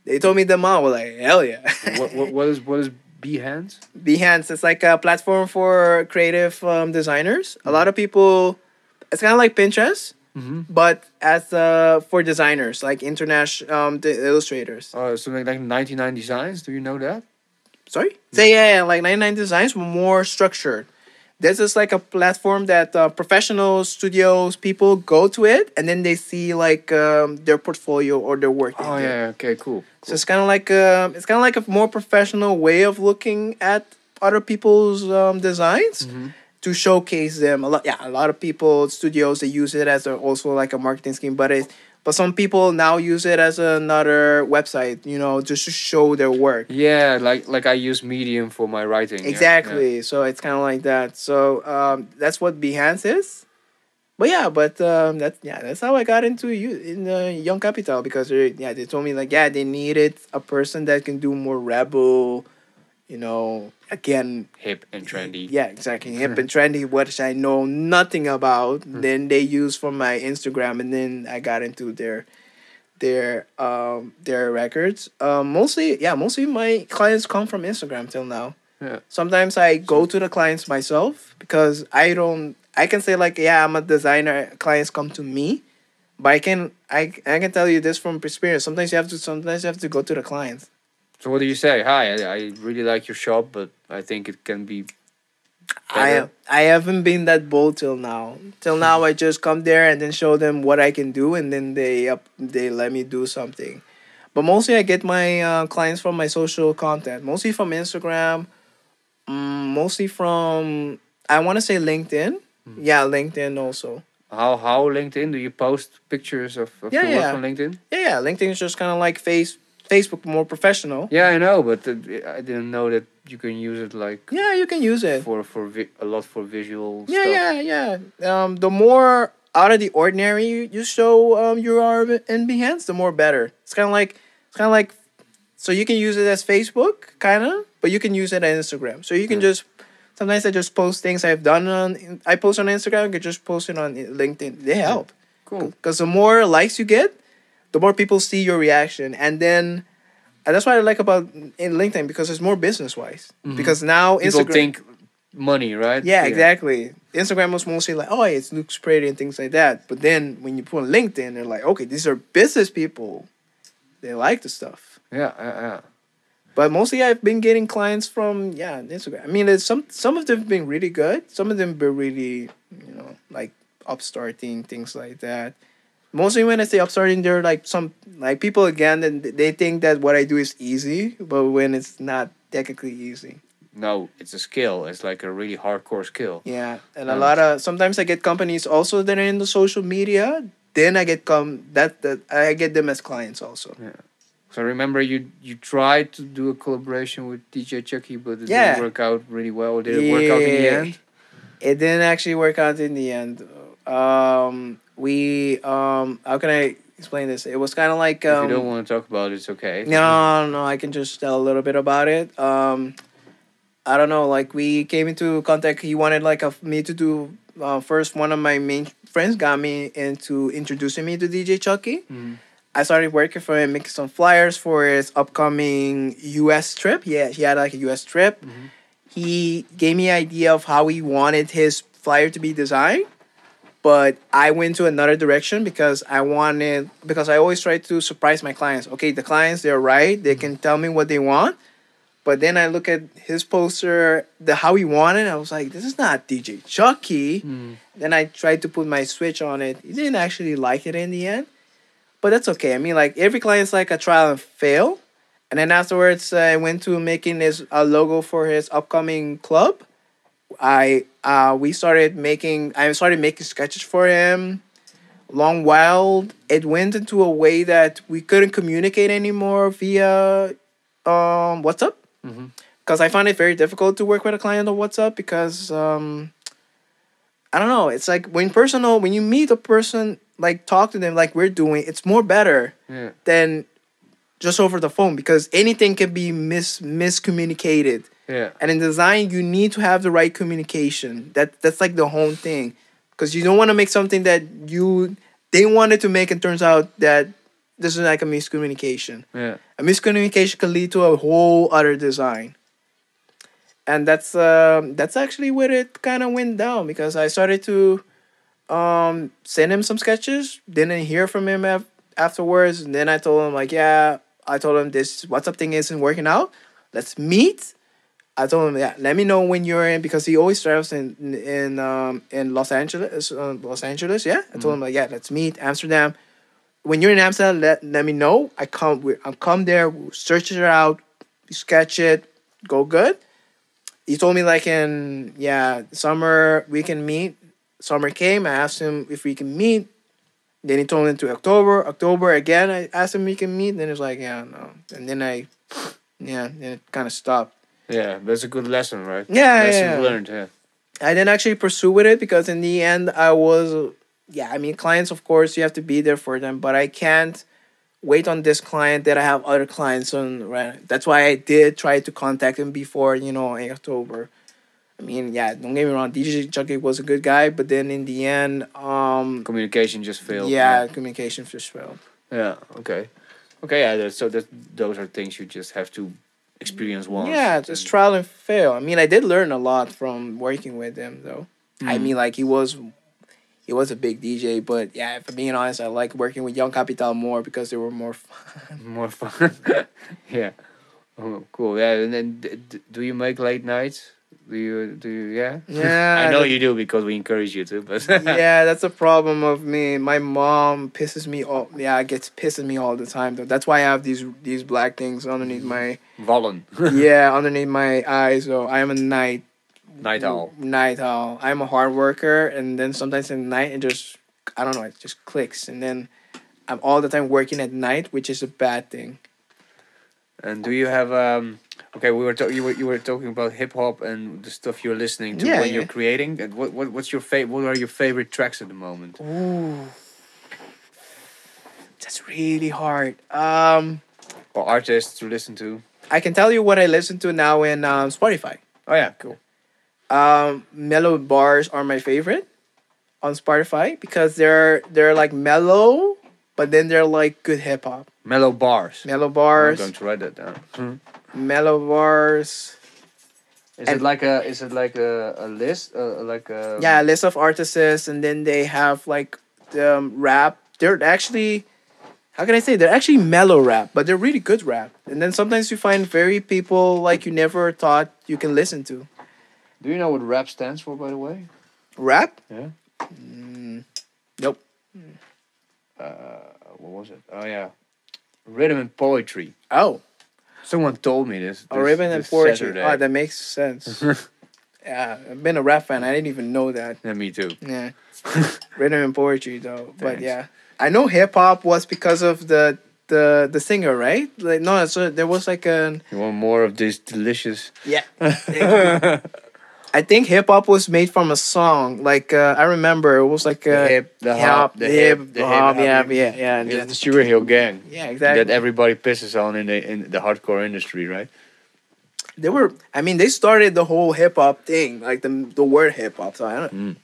they told me the amount. We're like, hell yeah. what, what what is what is Behance? Behance, it's like a platform for creative um, designers. A lot of people, it's kind of like Pinterest, Mm-hmm. but as uh, for designers, like international um, the illustrators. Oh, something like 99 Designs. Do you know that? Sorry? Say yeah, yeah, like 99 Designs, more structured. This is like a platform that uh, professional studios people go to it, and then they see like um, their portfolio or their work. Oh did. yeah. Okay. Cool. So it's kind of like a, it's kind of like a more professional way of looking at other people's um, designs Mhm. to showcase them. A lot, yeah, a lot of people studios they use it as a, also like a marketing scheme, but it, but some people now use it as another website, you know, just to show their work. Yeah, like like I use Medium for my writing. yeah, Exactly. So it's kind of like that. So um, that's what Behance is. But yeah, but um, that's yeah, that's how I got into you in uh, Young Capital because they yeah they told me like yeah they needed a person that can do more rebel, you know again. Hip and trendy. yeah exactly hip and trendy which I know nothing about. Hmm. Then they use for my Instagram and then I got into their their um their records. Um mostly yeah mostly my clients come from Instagram till now Yeah. sometimes I go to the clients myself because I don't I can say like yeah I'm a designer clients come to me but I can I I can tell you this from experience sometimes you have to sometimes you have to go to the clients So what do you say? Hi, I, I really like your shop, but I think it can be. I Better. I haven't been that bold till now till now I just come there and then show them what I can do and then they up they let me do something but mostly I get my uh, clients from my social content mostly from Instagram mm, mostly from I want to say LinkedIn Mm-hmm. yeah LinkedIn also How how LinkedIn? Do you post pictures of, of Yeah, your work yeah. on LinkedIn? Yeah, yeah. LinkedIn is just kind of like face Facebook, more professional. Yeah, I know, but I didn't know that you can use it like Yeah, you can use it. for for vi- a lot for visual Yeah, stuff. yeah, yeah. Um, the more out of the ordinary you, you show um you are in Behance, the more better. It's kind of like it's kind of like so you can use it as Facebook, kind of, but you can use it on Instagram. So you can just sometimes I just post things I've done on I post on Instagram. I could just post it on LinkedIn. They help. Cool. because the more likes you get, the more people see your reaction, and then and that's what I like about in LinkedIn because it's more business wise. Mhm. Because now People Instagram, think money, right? yeah, exactly. Instagram was mostly like, oh, it looks pretty and things like that. But then when you put on LinkedIn, they're like, okay, these are business people. They like the stuff. Yeah, yeah, yeah. But mostly, I've been getting clients from yeah Instagram. I mean, it's some some of them have been really good. Some of them been really you know like upstarting things like that. Mostly when I say upstarting, they're like some like people again, and they think that what I do is easy, but when it's not technically easy. No, it's a skill. It's like a really hardcore skill. Yeah, and a lot of sometimes I get companies also that are in the social media. Then I get come that that I get them as clients also. Yeah. So remember, you you tried to do a collaboration with DJ Chuckie, but it Yeah. didn't work out really well. Did it work out in the end? It didn't actually work out in the end. Um, we um, how can I explain this? It was kind of like if um, you don't want to talk about it, it's okay. no, no, I can just tell a little bit about it. Um, I don't know. Like we came into contact. He wanted like a, me to do uh, first. One of my main friends got me into introducing me to DJ Chuckie. Mhm. I started working for him, making some flyers for his upcoming U.S. trip. Yeah, he had like a U.S. trip. Mhm. He gave me an idea of how he wanted his flyer to be designed, but I went to another direction because I wanted because I always try to surprise my clients. Okay, the clients they're right; they can tell me what they want, but then I look at his poster, the how he wanted. I was like, this is not DJ Chuckie. Mm. Then I tried to put my switch on it. He didn't actually like it in the end, but that's okay. I mean, like every client's like a trial and fail. And then afterwards, I went to making this a logo for his upcoming club. I uh we started making I started making sketches for him. Long while it went into a way that we couldn't communicate anymore via um WhatsApp Mhm. because I found it very difficult to work with a client on WhatsApp because um I don't know. It's like when personal when you meet a person, like talk to them like we're doing. It's more better Yeah. than just over the phone because anything can be mis miscommunicated. Yeah. And in design, you need to have the right communication. That that's like the whole thing, because you don't want to make something that you they wanted to make and turns out that this is like a miscommunication. Yeah. A miscommunication can lead to a whole other design. And that's um that's actually where it kind of went down because I started to um send him some sketches, didn't hear from him af- afterwards, and then I told him like, yeah, I told him this WhatsApp thing isn't working out. Let's meet. I told him, yeah, let me know when you're in because he always travels in in um in Los Angeles, uh, Los Angeles. Yeah, I told him like, yeah, let's meet Amsterdam. When you're in Amsterdam, let, let me know. I come, we, I'll come there, we'll search it out, sketch it, go good. He told me like in yeah summer we can meet. Summer came. I asked him if we can meet. Then he told me to October. October again. I asked him if we can meet. Then it's like yeah no. And then I yeah then it kind of stopped. Yeah. That's a good lesson, right? Yeah, lesson yeah. learned. Yeah. I didn't actually pursue with it because in the end I was yeah, I mean clients of course you have to be there for them, but I can't wait on this client that I have other clients on right. That's why I did try to contact him before, you know, in October. I mean, yeah, don't get me wrong, DJ Chuckie was a good guy, but then in the end, um Communication just failed. yeah, communication just failed. Yeah. Okay. Okay. Yeah. So that those are things you just have to experience once. Yeah, just and- trial and fail. I mean, I did learn a lot from working with him, though. I Mm. mean, like he was, he was a big DJ, but yeah, for being honest, I like working with Young Capital more because they were more fun. more fun. yeah. Oh, cool. Yeah. And then, d- d- do you make late nights? Do you? Do you? Yeah. Yeah, I know you do because we encourage you to. But yeah, that's a problem of me. My mom pisses me off. Yeah, gets pissing me all the time. Though that's why I have these these black things underneath my Vollen. yeah underneath my eyes. So I am a night Night owl. Night owl. I'm a hard worker, and then sometimes in the night it just I don't know it just clicks, and then I'm all the time working at night, which is a bad thing. And do you have um? Okay, we were talking. you were you were talking about hip hop and the stuff you're listening to Yeah, when yeah. you're creating. And what what what's your favorite? What are your favorite tracks at the moment? Ooh, that's really hard. Um, Or artists to listen to? I can tell you what I listen to now in um, Spotify. Oh yeah, cool. Um, mellow bars are my favorite on Spotify because they're they're like mellow, but then they're like good hip hop. Mellow bars. Mellow bars. I'm going to write that down. Mellow bars. Is And- it like a is it like a, a list uh, like a yeah, a list of artists, and then they have like the um, rap. They're actually, how can I say? They're actually mellow rap, but they're really good rap. And then sometimes you find very people like you never thought you can listen to. Do you know what rap stands for by the way? Rap? Yeah. Mm, nope. Uh, what was it? Oh yeah, rhythm and poetry. Oh, Someone told me this. a this- ribbon and. Saturday. Oh, that makes sense. yeah, I've been a rap fan. I didn't even know that. yeah, me too. Yeah, rhythm and poetry though. But yeah, I know hip hop was because of the the the singer, right? Like no, so there was like an You want more of this delicious? yeah. I think hip hop was made from a song. Like uh, I remember, it was like The hip, the hop, the hip, the hip, hop, hop, yeah, yeah, yeah, and Yeah, the Sugar Hill Gang yeah, exactly. that everybody pisses on in the in the hardcore industry, right? they were. I mean, they started the whole hip hop thing, like the the word hip hop. So I don't. Mm.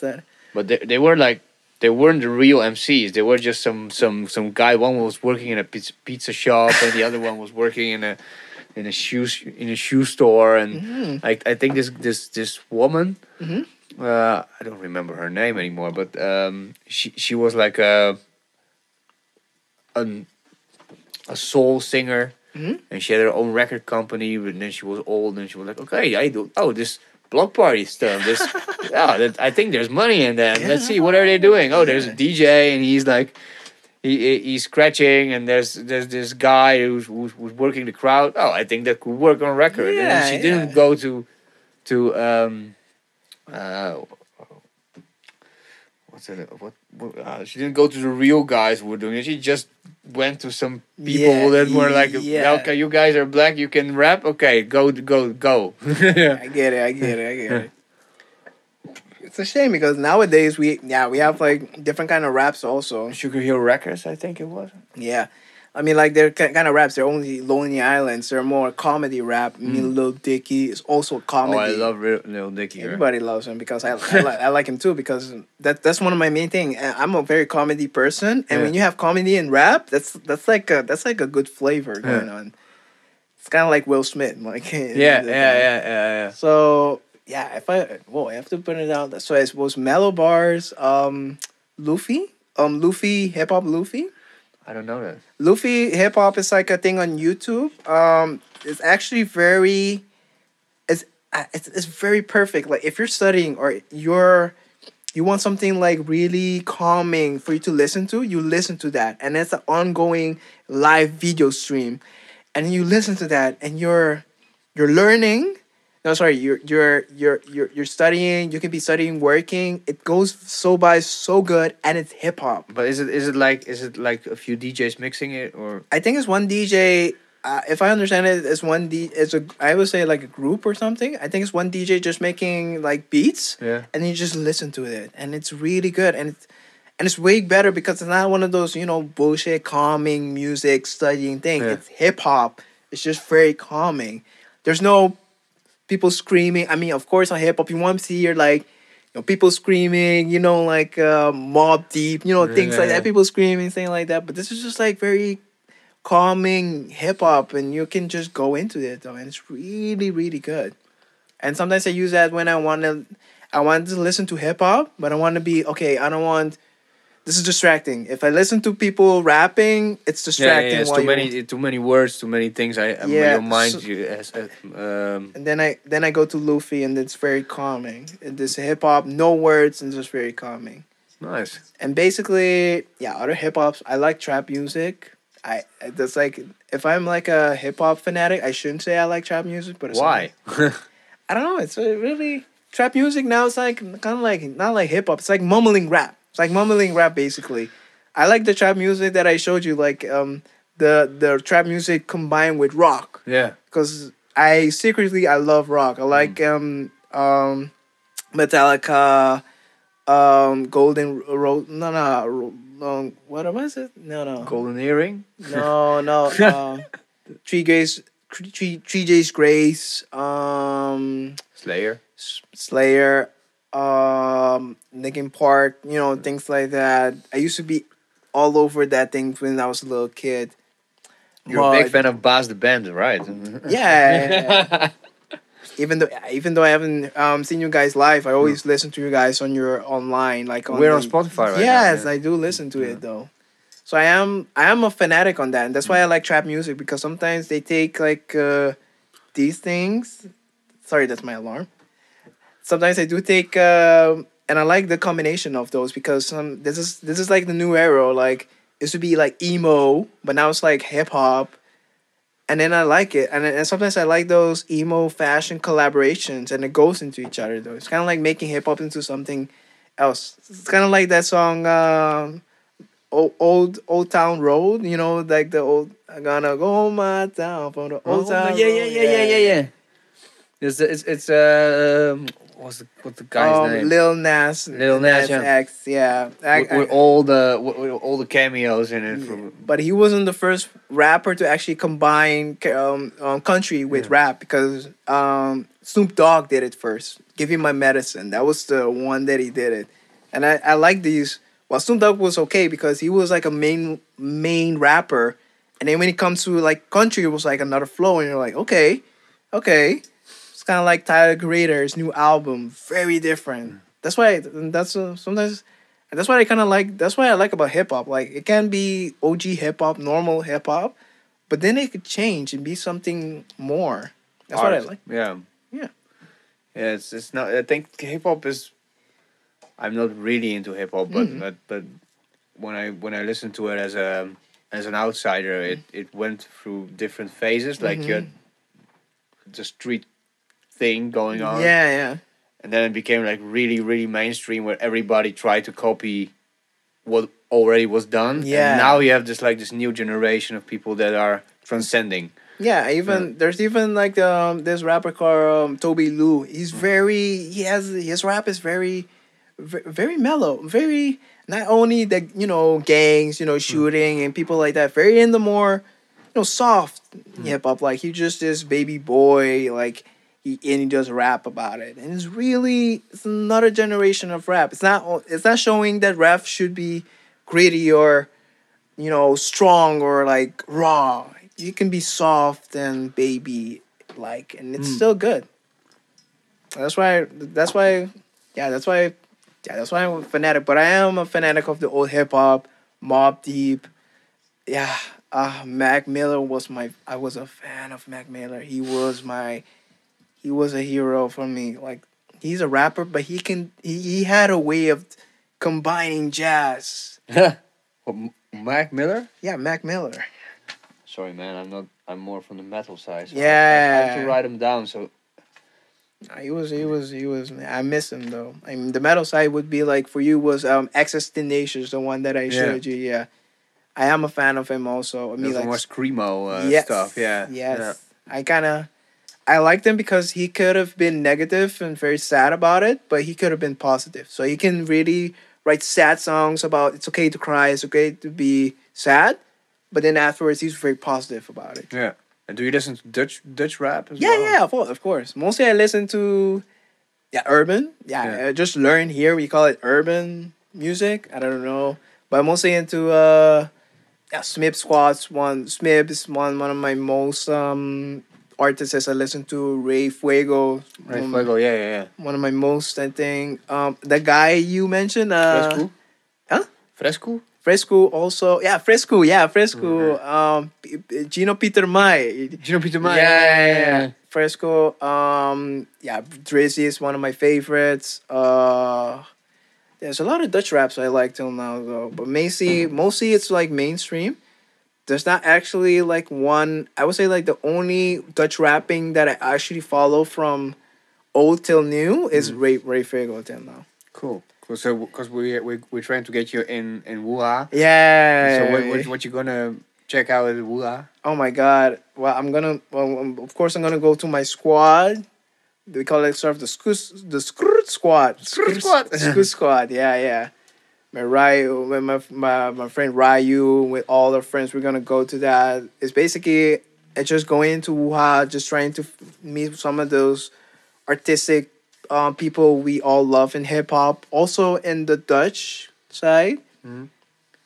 That, But they, they were like they weren't the real MCs. They were just some some some guy. One was working in a pizza, pizza shop, and the other one was working in a in a shoe in a shoe store. And Mhm. I I think this this this woman. Mhm. Uh, I don't remember her name anymore, but um, she she was like a an a soul singer, Mhm. and she had her own record company. But then she was old, and she was like, "Okay, I do. Oh, this block party stuff. This, yeah, that, I think there's money in that. Let's see what are they doing. Oh, there's a DJ, and he's like." He, he- he's scratching, and there's there's this guy who's, who's who's working the crowd. Oh, I think that could work on record. and then Yeah, she didn't go to to um uh what's it what, what uh, she didn't go to the real guys who were doing it she just went to some people Yeah, that were like yeah. okay you guys are black you can rap okay go go go I get it. I get it. I get it. It's a shame because nowadays we yeah we have like different kind of raps also. sugar hill records i think it was Yeah, I mean, like they're kind of raps. They're only Lonely Islands. They're more comedy rap. Mean, Lil Dicky is also comedy. Mm. Oh, I love Lil Dicky. right? Everybody loves him because I I, like, I like him too because that that's one of my main thing. I'm a very comedy person, and when you have comedy and rap, that's that's like a that's like a good flavor going on. It's kind of like Will Smith, like Yeah, yeah, yeah, yeah, yeah. So yeah, if I whoa, I have to put it out. So it was Mellow Bars, um, lofi, um, lofi hip hop lofi. I don't know that. lofi hip hop is like a thing on YouTube. Um, it's actually very, it's uh, it's it's very perfect. Like if you're studying or you're, you want something like really calming for you to listen to, you listen to that, and it's an ongoing live video stream, and you listen to that, and you're, you're learning. No, sorry, you're you're you're you're you're studying. You can be studying, working. It goes so by so good, and it's hip hop. But is it is it like is it like a few DJs mixing it or I think it's one DJ. Uh, if I understand it, it's one D. It's a I would say like a group or something. I think it's one DJ just making like beats, yeah? and you just listen to it, and it's really good, and it's and it's way better because it's not one of those you know bullshit calming music studying thing. Yeah. It's hip hop. It's just very calming. There's no people screaming. I mean, of course, on hip hop, you want to hear like you know people screaming. You know, like uh, Mobb Deep. You know, Yeah, things yeah, like yeah. that. People screaming, things like that. But this is just like very calming hip hop, and you can just go into it though, and it's really really good. And sometimes I use that when I want to, I want to listen to hip hop, but I want to be okay. I don't want. This is distracting. If I listen to people rapping, it's Yeah, distracting. yeah, it's while too many too many words, too many things. I Yeah, your mind so- you, has, uh, um And then I then I go to lofi, and it's very calming. This hip hop, no words, and just very calming. nice. And basically, yeah, other hip hops. I like trap music. I that's like if I'm like a hip hop fanatic, I shouldn't say I like trap music, but it's Why? I don't know. It's really trap music now. It's like kind of like not like hip hop. It's like mumbling rap. It's like mumbling rap basically. I like the trap music that I showed you, like um the the trap music combined with rock, yeah. because I secretly I love rock. I like um um Metallica, um Golden Road. No no. Ro- Um, what was it? No, no, Golden earring. no, no. Um, Tree Grace, Tree Tree Days Grace. Um, Slayer. S- Slayer, um, Linkin Park, you know, things like that. I used to be all over that thing when I was a little kid. You're a big fan of Bas the Band, right? Yeah. even though even though I haven't um, seen you guys live, I always listen to you guys on your online, like on We're on Spotify right now, yes, yeah. I do listen to Yeah. it though. So I am I am a fanatic on that, and that's why I like trap music because sometimes they take like uh, these things. Sorry, that's my alarm. Sometimes I do take, um and I like the combination of those because some this is this is like the new era. Like it used to be like emo, but now it's like hip hop, and then I like it. And, and sometimes I like those emo fashion collaborations, and it goes into each other though. It's kind of like making hip hop into something else. It's kind of like that song, um, old, old Old Town Road. You know, like the old. I'm gonna go my town from the old town. Oh, yeah, yeah, road." yeah, yeah, yeah, yeah. It's it's it's uh um, what's the what's the guy's um, name? Lil Nas. Lil Nas, yeah. X. Yeah. I- with, with all the with, with all the cameos in it. From, but he wasn't the first rapper to actually combine um, um country with rap because um Snoop Dogg did it first. Give me my medicine. That was the one that he did it, and I I like these. Well, Snoop Dogg was okay because he was like a main main rapper, and then when it comes to like country, it was like another flow, and you're like, okay, okay. It's kind of like Tyler Creator's new album, very different. That's why that's uh, sometimes and that's what I kind of like. That's what I like about hip hop. Like it can be OG hip hop, normal hip hop, but then it could change and be something more. That's what I like. Yeah. Yeah. Yeah, it's it's not. I think hip hop is. I'm not really into hip hop, but Mhm. but but when I when I listen to it as a as an outsider, it it went through different phases. Like you had the street thing going on, Yeah, yeah, and then it became like really really mainstream, where everybody tried to copy what already was done. Yeah. And now you have this like this new generation of people that are transcending. yeah. Even there's even like um this rapper called um, Tobi Lou. He's very he has his rap is very very mellow, very not only the you know gangs, you know shooting and people like that. Very in the more, you know, soft hip hop. Like he just this baby boy, like he and he does rap about it, and it's really it's another generation of rap. It's not it's not showing that rap should be gritty or, you know, strong or like raw. You can be soft and baby like, and it's Mm. still good. That's why. That's why. Yeah, that's why. Yeah, that's why I'm a fanatic. But I am a fanatic of the old hip hop, Mobb Deep. Yeah, uh, Mac Miller was my. I was a fan of Mac Miller. He was my. He was a hero for me. Like he's a rapper, but he can. He, he had a way of combining jazz. What, Mac Miller? Yeah, Mac Miller. Sorry, man. I'm not. I'm more from the metal side. So I- I, Yeah. have to write them down. So Nah, He was, he was, he was. I miss him though. I mean, the metal side would be like for you was um Access Tenacious, the one that I Yeah. showed you. Yeah, I am a fan of him also. I mean, those like more screamo uh, yes, stuff. Yeah. yes. I kind of, I liked him because he could have been negative and very sad about it, but he could have been positive. So he can really write sad songs about it's okay to cry, it's okay to be sad, but then afterwards he's very positive about it. Yeah. yeah. And do you listen to Dutch Dutch rap as Yeah, well? yeah, of course, of course. Mostly I listen to, yeah, urban. Yeah, Yeah. I just learn here. We call it urban music. I don't know, but I'm mostly into uh, yeah, Smith Squad's one. Smith is one one of my most um artists as I listen to. Ray Fuego. Ray um, Fuego. Yeah, yeah, yeah. One of my most, I think. Um, the guy you mentioned. Uh, Fresku. huh? Fresku. Fresku also. Yeah, Fresku. Yeah, Fresku. Um, P- P- Gino Peter Mai. Gino Peter Mai. Yeah, yeah, yeah. Fresku. Um, yeah, Drizzy is one of my favorites. Uh, there's a lot of Dutch raps I like till now though, but mostly, mostly it's like mainstream. There's not actually like one. I would say like the only Dutch rapping that I actually follow from old till new is Ray Ray Fuego till now. Cool. Cool. So, because we we we're trying to get you in in Woo Hah. Yeah. So, what, what what you gonna check out at Woo Hah? Oh my god. Well, I'm gonna. Well, um, of course, I'm gonna go to my squad. We call it sort of the scoot, the scoot squad. Scoot squad. Scoot squad. Yeah, yeah. My Ryu, with my my my friend Ryu, with all our friends, we're gonna go to that. It's basically it's just going into Wuhan, just trying to meet some of those artistic um, people we all love in hip hop. Also in the Dutch side,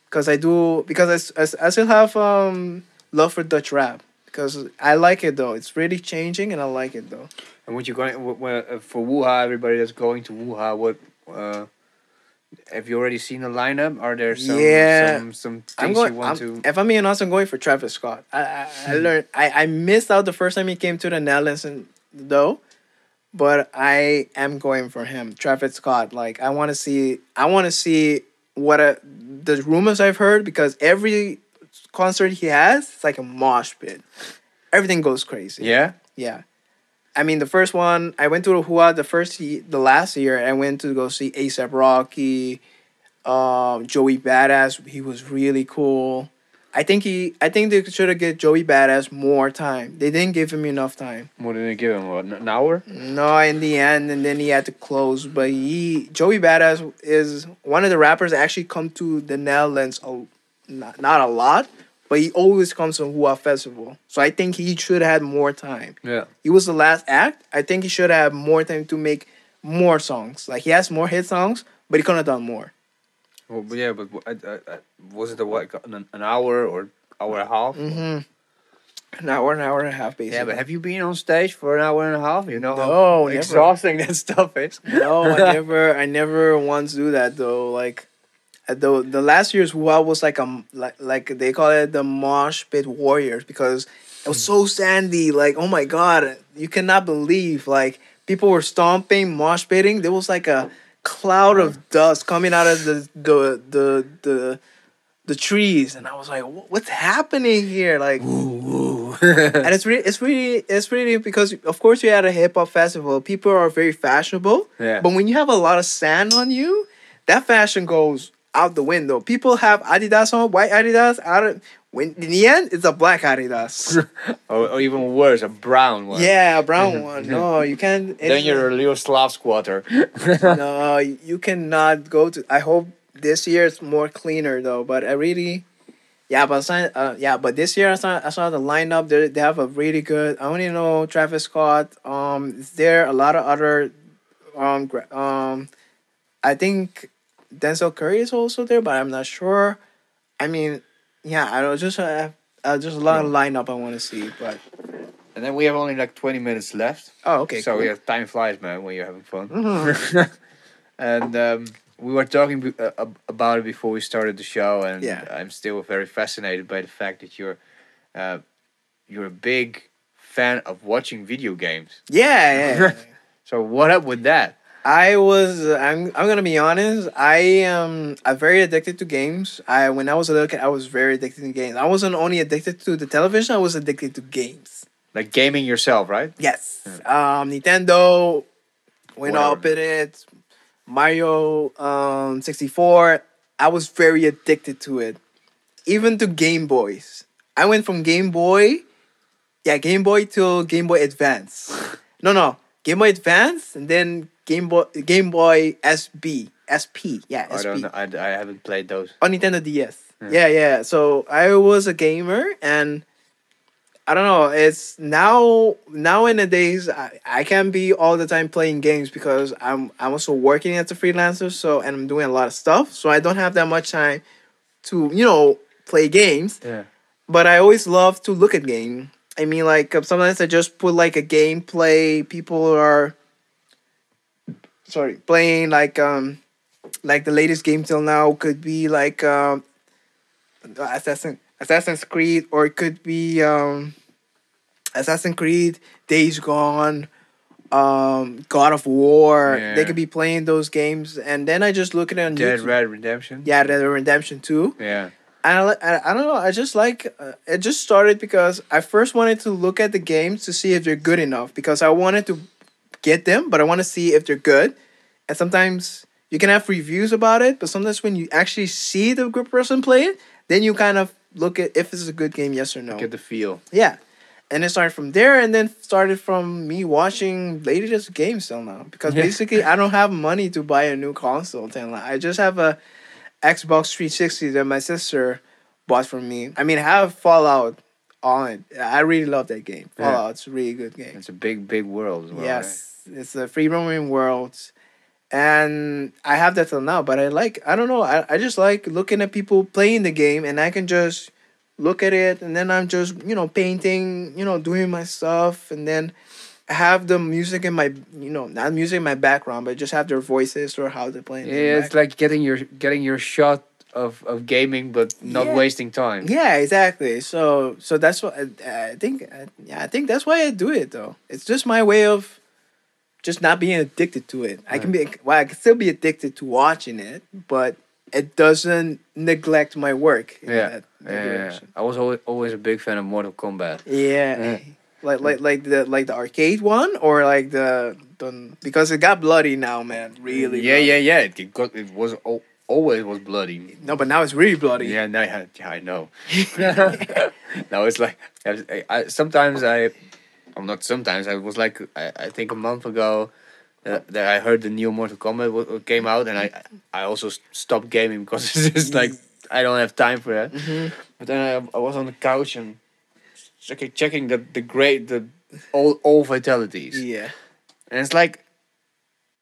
because I do because i still have um love for Dutch rap because I like it though. It's really changing and I like it though. And what you going uh, for Woo Hah? Everybody that's going to Woo Hah, what? Uh, have you already seen the lineup? Are there some Yeah. some some things going. you want I'm- to? If I'm being honest, I'm going for Travis Scott. I I, I hmm. learned. I, I missed out the first time he came to the Netherlands, and though, but I am going for him, Travis Scott. Like I want to see. I want to see what a, the rumors I've heard because every concert he has, it's like a mosh pit. Everything goes crazy. Yeah. Yeah. I mean, the first one I went to the Hua the first the last year. I went to go see ASAP Rocky, um, Joey Badass. He was really cool. I think he. I think they should have get Joey Badass more time. They didn't give him enough time. What did they give him? What, an hour? No, in the end, and then he had to close. But he Joey Badass is one of the rappers that actually come to the Netherlands. A, not, not a lot, but he always comes to Hua Festival. So I think he should have had more time Yeah. he was the last act. I think he should have more time to make more songs. Like he has more hit songs, but he could have done more. Well, but yeah, but I, I, I, was it a what an, an hour or hour and a half? Mm-hmm. An hour, an hour and a half, basically. Yeah, but have you been on stage for an hour and a half? You know No, how never. exhausting that stuff is. no, I never, I never once do that though. Like, the the last year's Hua was like a like like they call it the mosh pit warriors because it was hmm. so sandy. Like, oh my god, you cannot believe like people were stomping, mosh pitting. There was like a cloud of dust coming out of the the the the, the trees, and I was like, what's happening here? Like, and it's really it's really it's really because of course you're at a hip hop festival, people are very fashionable. Yeah. But when you have a lot of sand on you, that fashion goes out the window. People have Adidas on, white Adidas. Out of when in the end, it's a black Adidas. or, or even worse, a brown one. yeah, a brown one. No, you can't. Then you're a little Slav squatter. no, you cannot go to. I hope this year it's more cleaner though. But I really, yeah, but uh, yeah, but this year I saw I saw the lineup. They they have a really good. I only know Travis Scott. Um, is there a lot of other, um, um, I think Denzel Curry is also there, but I'm not sure. I mean, yeah, I don't just uh, uh just a lot of lineup I want to see, but And then we have only like 20 minutes left. oh okay. so cool. yeah, time flies, man, when you're having fun. Mhm. and um, we were talking be- uh, about it before we started the show, and Yeah. I'm still very fascinated by the fact that you're uh, you're a big fan of watching video games. yeah, yeah. So what up with that? I was I'm I'm gonna be honest. I am I'm very addicted to games. I when I was a little kid, I was very addicted to games. I wasn't only addicted to the television. I was addicted to games. Like gaming yourself, right? Yes. Um, Nintendo went Whatever. up in it. Mario um, 64. I was very addicted to it. Even to Game Boys. I went from Game Boy, yeah, Game Boy to Game Boy Advance. no, no. Game Boy Advance and then Game Boy Game Boy SB. SP. Yeah, I SP don't know. I, I haven't played those. on Nintendo DS. Hmm. Yeah, yeah. So I was a gamer, and I don't know. It's now now in the days I, I can't be all the time playing games because I'm I'm also working as a freelancer. So and I'm doing a lot of stuff. So I don't have that much time to you know play games. Yeah. But I always love to look at game. I mean, like sometimes I just put like a gameplay. People are sorry playing like um like the latest game till now could be like um Assassin Assassin's Creed or it could be um Assassin's Creed Days Gone um God of War Yeah. they could be playing those games and then I just look at it on Dead YouTube Red Redemption. yeah Red Dead Redemption too. Yeah. I, I, I don't know. I just like uh, it. Just started because I first wanted to look at the games to see if they're good enough because I wanted to get them, but I want to see if they're good. And sometimes you can have reviews about it, but sometimes when you actually see the good person play it, then you kind of look at if it's a good game, yes or no. Get the feel. Yeah. And it started from there, and then started from me watching latest games till now. Because basically, I don't have money to buy a new console till now. I just have a Xbox 360 that my sister bought for me. I mean, I have Fallout on it. I really love that game. Yeah. Fallout's a really good game. It's a big, big world as well. right? yes, it's a free roaming world. And I have that till now, but I like, I don't know, I, I just like looking at people playing the game and I can just look at it and then I'm just, you know, painting, you know, doing my stuff and then have the music in my, you know, not music in my background, but just have their voices or how they're playing. Yeah, it's like getting your getting your shot of, of gaming, but not Yeah. wasting time. Yeah, exactly. So, so that's what I, I think. I, yeah, I think that's why I do it though. It's just my way of just not being addicted to it. I can be, well, I can still be addicted to watching it, but it doesn't neglect my work. in Yeah, that- that yeah, yeah. I was always, always a big fan of Mortal Kombat. Yeah. Yeah. Like like like the like the arcade one or like the the because it got bloody now, man. Really. Yeah, bloody. yeah, yeah. It got it was al- always was bloody. No, but now it's really bloody. Yeah, no, yeah, yeah, I know. now it's like I, I sometimes I, I'm not sometimes I was like I, I think a month ago. Uh, that I heard the new Mortal Kombat wa- came out, and I I also stopped gaming because it's just like I don't have time for that. Mhm. But then I, I was on the couch and checking checking the the great the all all fatalities, Yeah. and it's like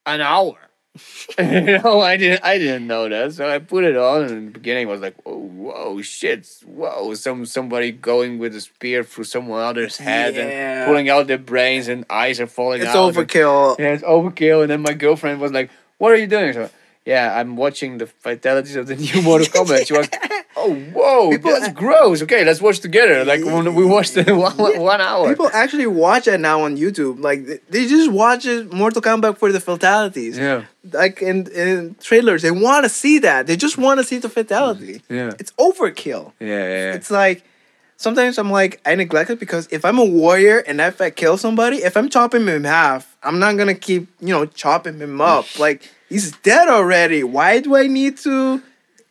an hour. you know, I didn't I didn't know that, so I put it on, and in the beginning I was like, "Whoa, whoa, shit, whoa!" Some somebody going with a spear through someone else's head Yeah. and pulling out their brains, and eyes are falling It's out. and- overkill. yeah, it's overkill. And then my girlfriend was like, "What are you doing?" So, yeah, I'm watching the fatalities of the new Mortal Kombat. She was, "Oh, whoa, People- that's gross." Okay, let's watch together. Like when we watched it one, one hour. People actually watch it now on YouTube. Like they- just watch it Mortal Kombat for the fatalities. yeah, Like in, in trailers, they want to see that. They just want to see the fatality. yeah, It's overkill. yeah, yeah. It's like sometimes I'm like I neglect it because if I'm a warrior and if I kill somebody, if I'm chopping him in half, I'm not gonna keep you know chopping him up. like he's dead already. Why do I need to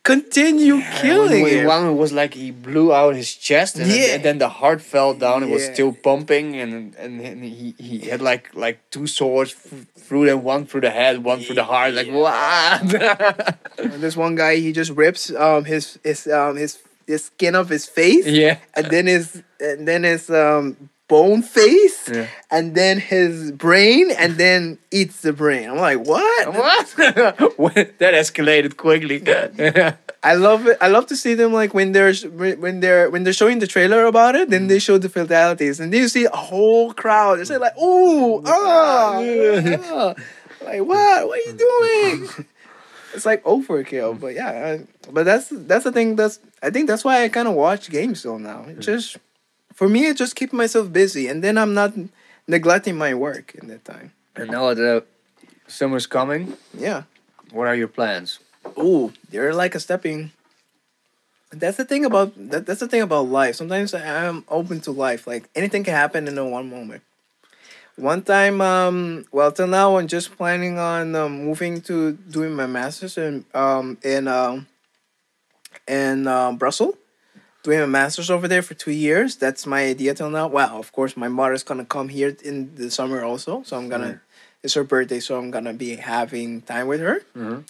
continue killing him. One was like he blew out his chest, and, then- and then the heart fell down. It was still pumping, and and, he, he had like like two swords f- through them, one through the head, one through the heart. Like what? This one guy, he just rips um his his um his his skin off his face, yeah. and then his and then his um bone face, Yeah. and then his brain, and then eats the brain. I'm like, what? What? that escalated quickly. I love it. I love to see them like when they're when they're when they're showing the trailer about it. Then they show the fatalities, and then you see a whole crowd. It's like, ooh, ah, ah. like what? What are you doing? it's like overkill. But yeah, I, but that's that's the thing. That's I think that's why I kind of watch games though now. It just for me, it just keeps myself busy, and then I'm not neglecting my work in that time. and now the summer's coming. Yeah. What are your plans? Ooh, they're like a stepping. That's the thing about that. That's the thing about life. Sometimes I'm open to life. Like anything can happen in a one moment. One time, um, well, till now, I'm just planning on um, moving to doing my masters in um in um in uh, Brussels, doing a masters over there for two years. That's my idea till now. Well, of course, my mother's gonna come here in the summer also, so I'm gonna. It's her birthday, so I'm gonna be having time with her Mm-hmm.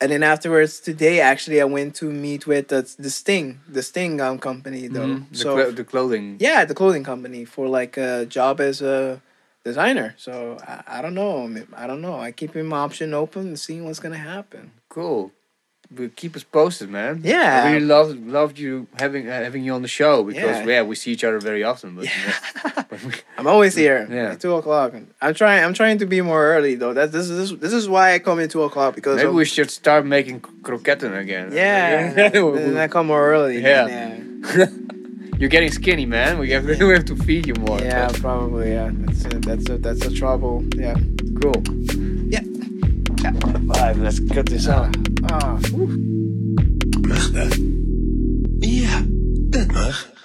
and then afterwards today actually i went to meet with the, the sting the sting um, company though The, so clo- the clothing. yeah the clothing company for like a job as a designer so i, I don't know I don't know i keep my option open and seeing what's gonna happen Cool. But keep us posted, man. Yeah. I really loved loved you having uh, having you on the show because Yeah. yeah, we see each other very often. But, but we- i'm always here Yeah. at two o'clock i'm trying i'm trying to be more early though that this is this is why i come in two o'clock because maybe of- we should start making croquetten again. yeah and i come more early Yeah. yeah You're getting skinny, man. We have we have to feed you more. yeah probably yeah that's a, that's a that's a trouble yeah Cool. Yeah. Five. Let's cut this out. ah Mag dat? Ja, dat mag.